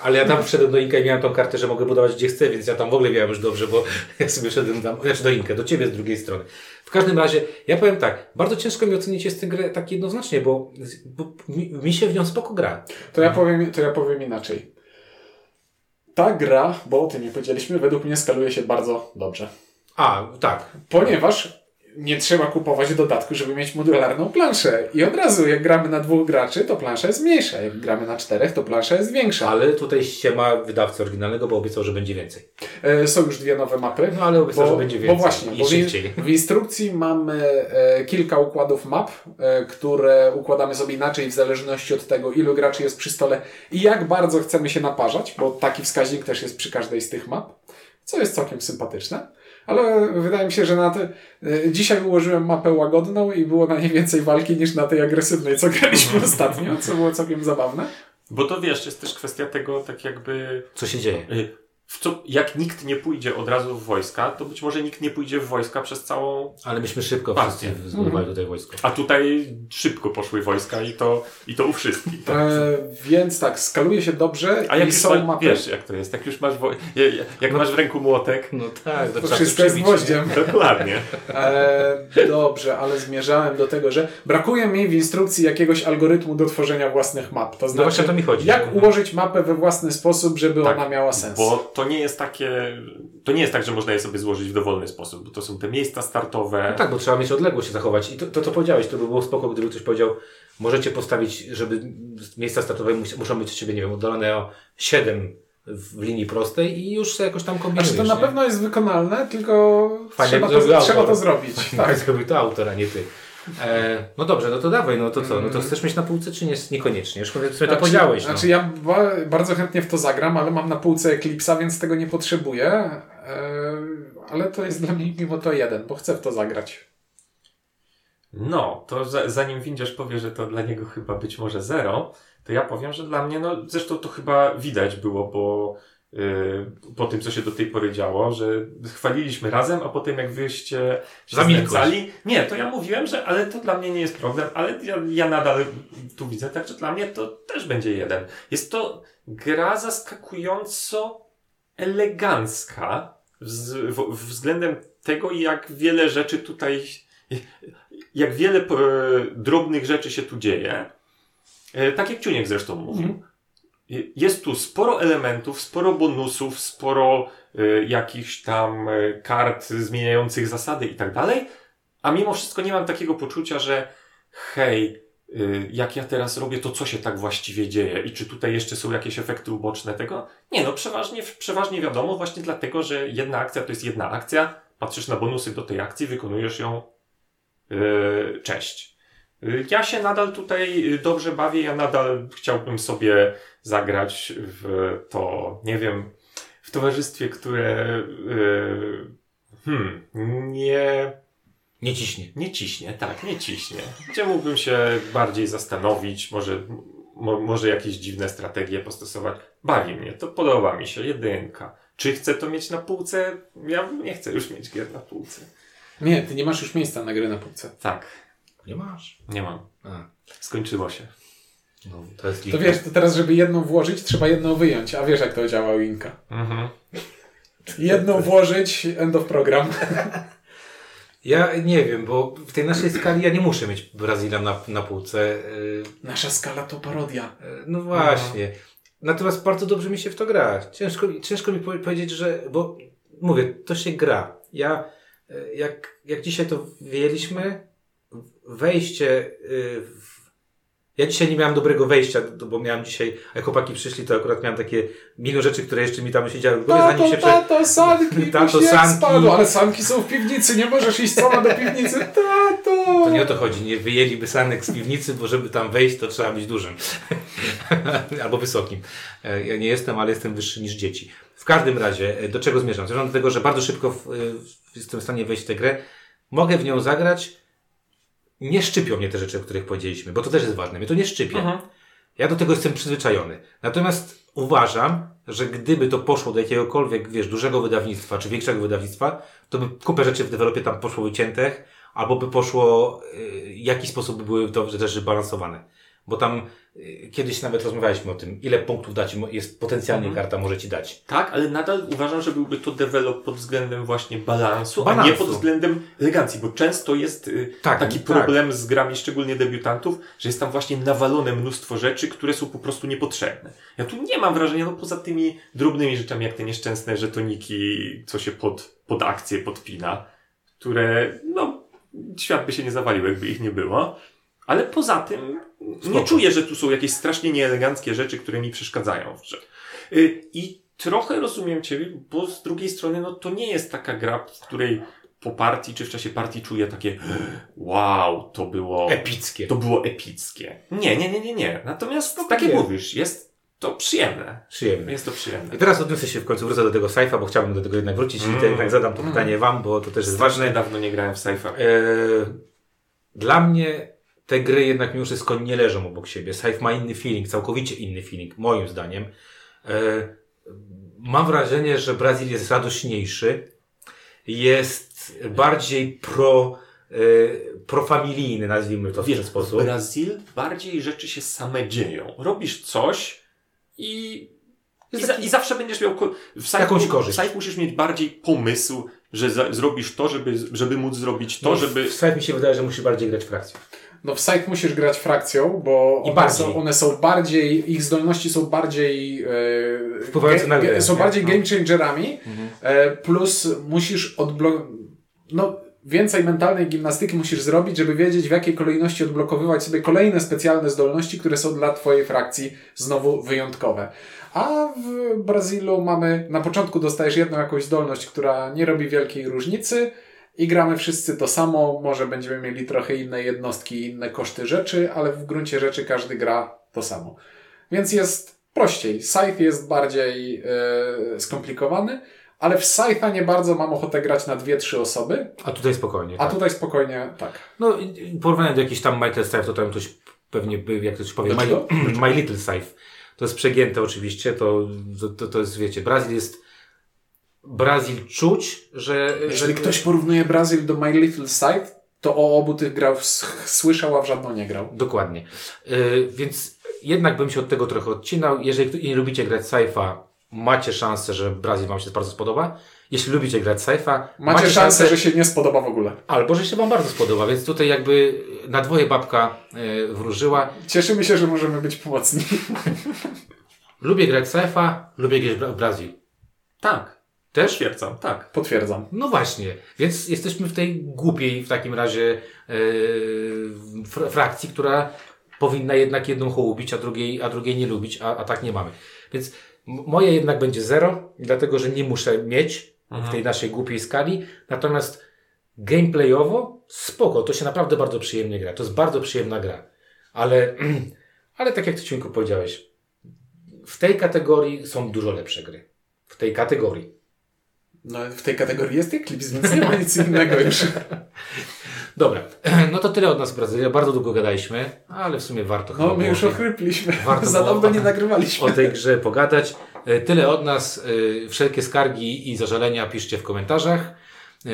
Ale ja tam wszedłem do Inka i miałem tą kartę, że mogę budować gdzie chcę, więc ja tam w ogóle miałem już dobrze, bo (laughs) ja sobie wszedłem tam, znaczy do Inka, do Ciebie z drugiej strony. W każdym razie, ja powiem tak, bardzo ciężko mi ocenić jest tę grę tak jednoznacznie, bo, bo mi, mi, się w nią spoko gra. To ja powiem, to ja powiem inaczej. Ta gra, bo o tym nie powiedzieliśmy, według mnie skaluje się bardzo dobrze. A, tak. Ponieważ nie trzeba kupować dodatku, żeby mieć modularną planszę. I od razu, jak gramy na dwóch graczy, to plansza jest mniejsza. Jak gramy na czterech, to plansza jest większa. Ale tutaj ściema wydawcy oryginalnego, bo obiecał, że będzie więcej. E, są już dwie nowe mapy. No ale obiecał, bo, że będzie więcej. Bo właśnie, bo w, w, instrukcji mamy e, kilka układów map, e, które układamy sobie inaczej w zależności od tego, ilu graczy jest przy stole i jak bardzo chcemy się naparzać, bo taki wskaźnik też jest przy każdej z tych map, co jest całkiem sympatyczne. Ale wydaje mi się, że na te... dzisiaj ułożyłem mapę łagodną i było na niej więcej walki niż na tej agresywnej, co graliśmy (laughs) ostatnio, co było całkiem zabawne. Bo to wiesz, jest też kwestia tego, tak jakby. Co się dzieje? W co, jak nikt nie pójdzie od razu w wojska, to być może nikt nie pójdzie w wojska przez całą. Ale myśmy szybko partię. wszyscy zbudowali mhm. tutaj wojsko. A tutaj szybko poszły wojska i to, i to u wszystkich. Tak? E, więc tak, skaluje się dobrze A jak i są ma, mapy. Wiesz, jak to jest, jak już masz, wo... jak no, masz w ręku młotek. No tak, to, to wszystko jest gwoździem. (laughs) Dokładnie. E, dobrze, ale zmierzałem do tego, że brakuje mi w instrukcji jakiegoś algorytmu do tworzenia własnych map. To znaczy, no to mi chodzi. Jak ułożyć mapę we własny sposób, żeby tak, ona miała sens. Bo to nie jest takie, to nie jest tak, że można je sobie złożyć w dowolny sposób, bo to są te miejsca startowe. No tak, bo trzeba mieć odległość się zachować. I to, to co powiedziałeś, to by było spoko, gdyby ktoś powiedział, możecie postawić, żeby miejsca startowe muszą być od siebie, nie wiem, oddalone o 7 w linii prostej i już jakoś tam kombinujesz. Znaczy to na pewno jest wykonalne, tylko Fajnie trzeba, to, trzeba to zrobić. Tak, zrobił to autor, a nie ty. E, no dobrze, no to dawaj, no to co? No to chcesz mieć na półce, czy nie, niekoniecznie? Już sobie znaczy, to podziałeś. No. Znaczy ja ba bardzo chętnie w to zagram, ale mam na półce Eclipse'a, więc tego nie potrzebuję. E, ale to jest dla mnie mimo to jeden, bo chcę w to zagrać. No, to za, zanim Windziarz powie, że to dla niego chyba być może zero, to ja powiem, że dla mnie, no zresztą to chyba widać było, bo po tym, co się do tej pory działo, że chwaliliśmy razem, a potem jak wyście się znęcali. Nie, to ja mówiłem, że ale to dla mnie nie jest problem, ale ja, ja nadal tu widzę, także dla mnie to też będzie jeden. Jest to gra zaskakująco elegancka względem tego, jak wiele rzeczy tutaj, jak wiele e, drobnych rzeczy się tu dzieje. E, tak jak Ciuniek zresztą mówił. Mm jest tu sporo elementów, sporo bonusów, sporo y, jakichś tam y, kart zmieniających zasady i tak dalej, a mimo wszystko nie mam takiego poczucia, że hej, y, jak ja teraz robię, to co się tak właściwie dzieje i czy tutaj jeszcze są jakieś efekty uboczne tego? Nie, no przeważnie, przeważnie wiadomo właśnie dlatego, że jedna akcja to jest jedna akcja, patrzysz na bonusy do tej akcji, wykonujesz ją, yy, cześć. Ja się nadal tutaj dobrze bawię, ja nadal chciałbym sobie zagrać w to, nie wiem, w towarzystwie, które yy, hmm, nie... Nie ciśnie. Nie ciśnie, tak, nie ciśnie. Gdzie mógłbym się bardziej zastanowić, może, mo, może jakieś dziwne strategie postosować. Bawi mnie, to podoba mi się, jedynka. Czy chcę to mieć na półce? Ja nie chcę już mieć gier na półce. Nie, ty nie masz już miejsca na gry na półce. Tak. Nie masz? Nie mam. A. Skończyło się. No, to, jest to wiesz, to teraz, żeby jedną włożyć, trzeba jedną wyjąć. A wiesz, jak to działa Inka. Mhm. Jedną (laughs) włożyć, end of program. (laughs) Ja nie wiem, bo w tej naszej skali ja nie muszę mieć Brazylia na, na półce. Nasza skala to parodia. No właśnie. Natomiast bardzo dobrze mi się w to gra. Ciężko, ciężko mi powiedzieć, że. Bo mówię, to się gra. Ja, jak, jak dzisiaj to wyjęliśmy, wejście y, w ja dzisiaj nie miałem dobrego wejścia, bo miałem dzisiaj, jak chłopaki przyszli, to akurat miałem takie milion rzeczy, które jeszcze mi tam siedziały w głowie, tato, zanim się prze... Tato, sanki, (laughs) tato, sanki. Spadło, ale sanki są w piwnicy, nie możesz iść sama do piwnicy, (laughs) tato! To nie o to chodzi, nie wyjęliby sanek z piwnicy, bo żeby tam wejść, to trzeba być dużym. (laughs) Albo wysokim. E, ja nie jestem, ale jestem wyższy niż dzieci. W każdym razie, e, do czego zmierzam? Zmierzam do tego, że bardzo szybko w, e, w, jestem w stanie wejść w tę grę. Mogę w nią zagrać, nie szczypią mnie te rzeczy, o których powiedzieliśmy, bo to też jest ważne. Mnie to nie szczypie. Mhm. Ja do tego jestem przyzwyczajony. Natomiast uważam, że gdyby to poszło do jakiegokolwiek, wiesz, dużego wydawnictwa, czy większego wydawnictwa, to by kupę rzeczy w developie tam poszło wyciętych, albo by poszło, y, w jakiś sposób by były to rzeczy balansowane. Bo tam kiedyś nawet rozmawialiśmy o tym, ile punktów dać jest potencjalnie mhm. karta może ci dać. Tak, ale nadal uważam, że byłby to develop pod względem właśnie balansu, balansu. a nie pod względem elegancji, bo często jest y, tak, taki tak. problem z grami, szczególnie debiutantów, że jest tam właśnie nawalone mnóstwo rzeczy, które są po prostu niepotrzebne. Ja tu nie mam wrażenia, no poza tymi drobnymi rzeczami, jak te nieszczęsne żetoniki, co się pod, pod akcję podpina, które, no, świat by się nie zawalił, jakby ich nie było. Ale poza tym Spoko. nie czuję, że tu są jakieś strasznie nieeleganckie rzeczy, które mi przeszkadzają w grze. Y, I trochę rozumiem Ciebie, bo z drugiej strony, no to nie jest taka gra, w której po partii czy w czasie partii czuję takie (gasps) wow, to było epickie. To było epickie. Nie, nie, nie, nie, nie. Natomiast no, tak jak mówisz, jest to przyjemne. Przyjemne. Jest to przyjemne. I teraz odniosę się w końcu, wrócę do tego Saifa, bo chciałbym do tego jednak wrócić mm. i jednak zadam to mm. pytanie Wam, bo to też jest ważne. dawno nie grałem w Saifa. E, dla mnie te gry jednak mimo wszystko nie leżą obok siebie. Saif ma inny feeling, całkowicie inny feeling, moim zdaniem. E, mam wrażenie, że Brazil jest radośniejszy, jest bardziej pro, e, profamilijny, nazwijmy to w ten sposób. W Brazil bardziej rzeczy się same dzieją. Robisz coś i i, za, I, zawsze będziesz miał w jakąś korzyść. W musisz mieć bardziej pomysł, że za, zrobisz to, żeby, żeby móc zrobić to, no, żeby. W mi się wydaje, że musisz bardziej grać frakcją. No w site musisz grać frakcją, bo one są, one są, bardziej, ich zdolności są bardziej e, na grę, są bardziej no. game changerami, mhm. e, plus musisz odblokować, no więcej mentalnej gimnastyki musisz zrobić, żeby wiedzieć w jakiej kolejności odblokowywać sobie kolejne specjalne zdolności, które są dla twojej frakcji znowu wyjątkowe. A w Brazylu mamy, na początku dostajesz jedną jakąś zdolność, która nie robi wielkiej różnicy, i gramy wszyscy to samo. Może będziemy mieli trochę inne jednostki, inne koszty rzeczy, ale w gruncie rzeczy każdy gra to samo. Więc jest prościej. Scythe jest bardziej yy, skomplikowany, ale w Scythe'a nie bardzo mam ochotę grać na dwie, trzy osoby. A tutaj spokojnie. A tak. tutaj spokojnie, tak. No, porównanie do jakiejś tam My Little Scythe, to tam ktoś pewnie jak ktoś powie, My, (clears throat) My Little Scythe. To jest przegięte oczywiście, to, to, to jest, wiecie, Brazil jest Brazil czuć, że... Jeżeli że... ktoś porównuje Brazil do My Little Sight, to o obu tych grał słyszał, a w żadną nie grał. Dokładnie. Yy, więc jednak bym się od tego trochę odcinał. Jeżeli nie lubicie grać sci macie szansę, że Brazil Wam się bardzo spodoba. Jeśli lubicie grać sci macie, macie szansę, szansę, że się nie spodoba w ogóle. Albo, że się Wam bardzo spodoba, więc tutaj jakby na dwoje babka yy, wróżyła. Cieszymy się, że możemy być pomocni. (laughs) lubię grać sci lubię grać w Brazil. Tak. Też? Potwierdzam, tak. Potwierdzam. No właśnie, więc jesteśmy w tej głupiej w takim razie yy, frakcji, która powinna jednak jedną hołubić, a drugiej, a drugiej nie lubić, a, a tak nie mamy. Więc moje jednak będzie zero, dlatego że nie muszę mieć mhm. w tej naszej głupiej skali. Natomiast gameplayowo spoko, to się naprawdę bardzo przyjemnie gra. To jest bardzo przyjemna gra. Ale, (clears throat) ale tak jak Ty Ciunku powiedziałeś, w tej kategorii są dużo lepsze gry. W tej kategorii. No, w tej kategorii jest Eclipse, więc nie ma nic innego już. (laughs) Dobra, (clears throat) no to tyle od nas Brazylia. Bardzo długo gadaliśmy, ale w sumie warto No, my już ochrypliśmy. (laughs) Warto Za dawno nie nagrywaliśmy. O tej grze pogadać. E, tyle od nas. E, wszelkie skargi i zażalenia piszcie w komentarzach. E,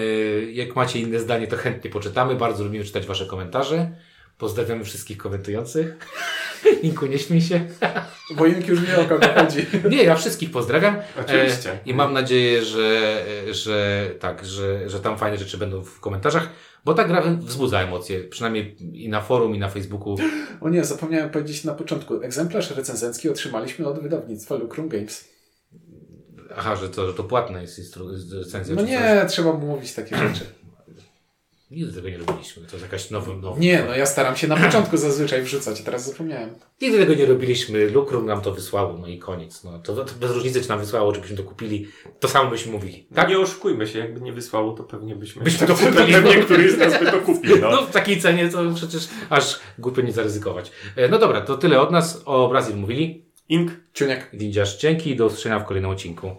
jak macie inne zdanie, to chętnie poczytamy. Bardzo lubimy czytać Wasze komentarze. Pozdrawiamy wszystkich komentujących. (laughs) (laughs) Inku, nie śmiej się. (laughs) Bo Ink już wie o kogo chodzi. (laughs) Nie, ja wszystkich pozdrawiam. Oczywiście. E, I mam nadzieję, że, że tak, że, że tam fajne rzeczy będą w komentarzach, bo ta gra wzbudza emocje, przynajmniej i na forum, i na Facebooku. (gasps) O nie, zapomniałem powiedzieć na początku. Egzemplarz recenzencki otrzymaliśmy od wydawnictwa Lucrum Games. Aha, że to, że to płatne jest recenzja. No nie, coś? trzeba mu mówić takie rzeczy. (clears throat) Nigdy tego nie robiliśmy. To jest jakaś nowa... nowa nie, no ja staram się na (clears throat) początku zazwyczaj wrzucać, a teraz zapomniałem. Nigdy tego nie robiliśmy. Lukrum nam to wysłało, no i koniec. No, to, to bez różnicy, czy nam wysłało, czy byśmy to kupili. To samo byśmy mówili. Tak? Nie oszukujmy się, jakby nie wysłało, to pewnie byśmy... Byśmy to (laughs) kupili. Pewnie któryś z nas by to kupił, no. (laughs) no. w takiej cenie to przecież aż głupio nie zaryzykować. E, no dobra, to tyle od nas. O Brazylii mówili. Ink. Ciuniek. Dzięki i do usłyszenia w kolejnym odcinku.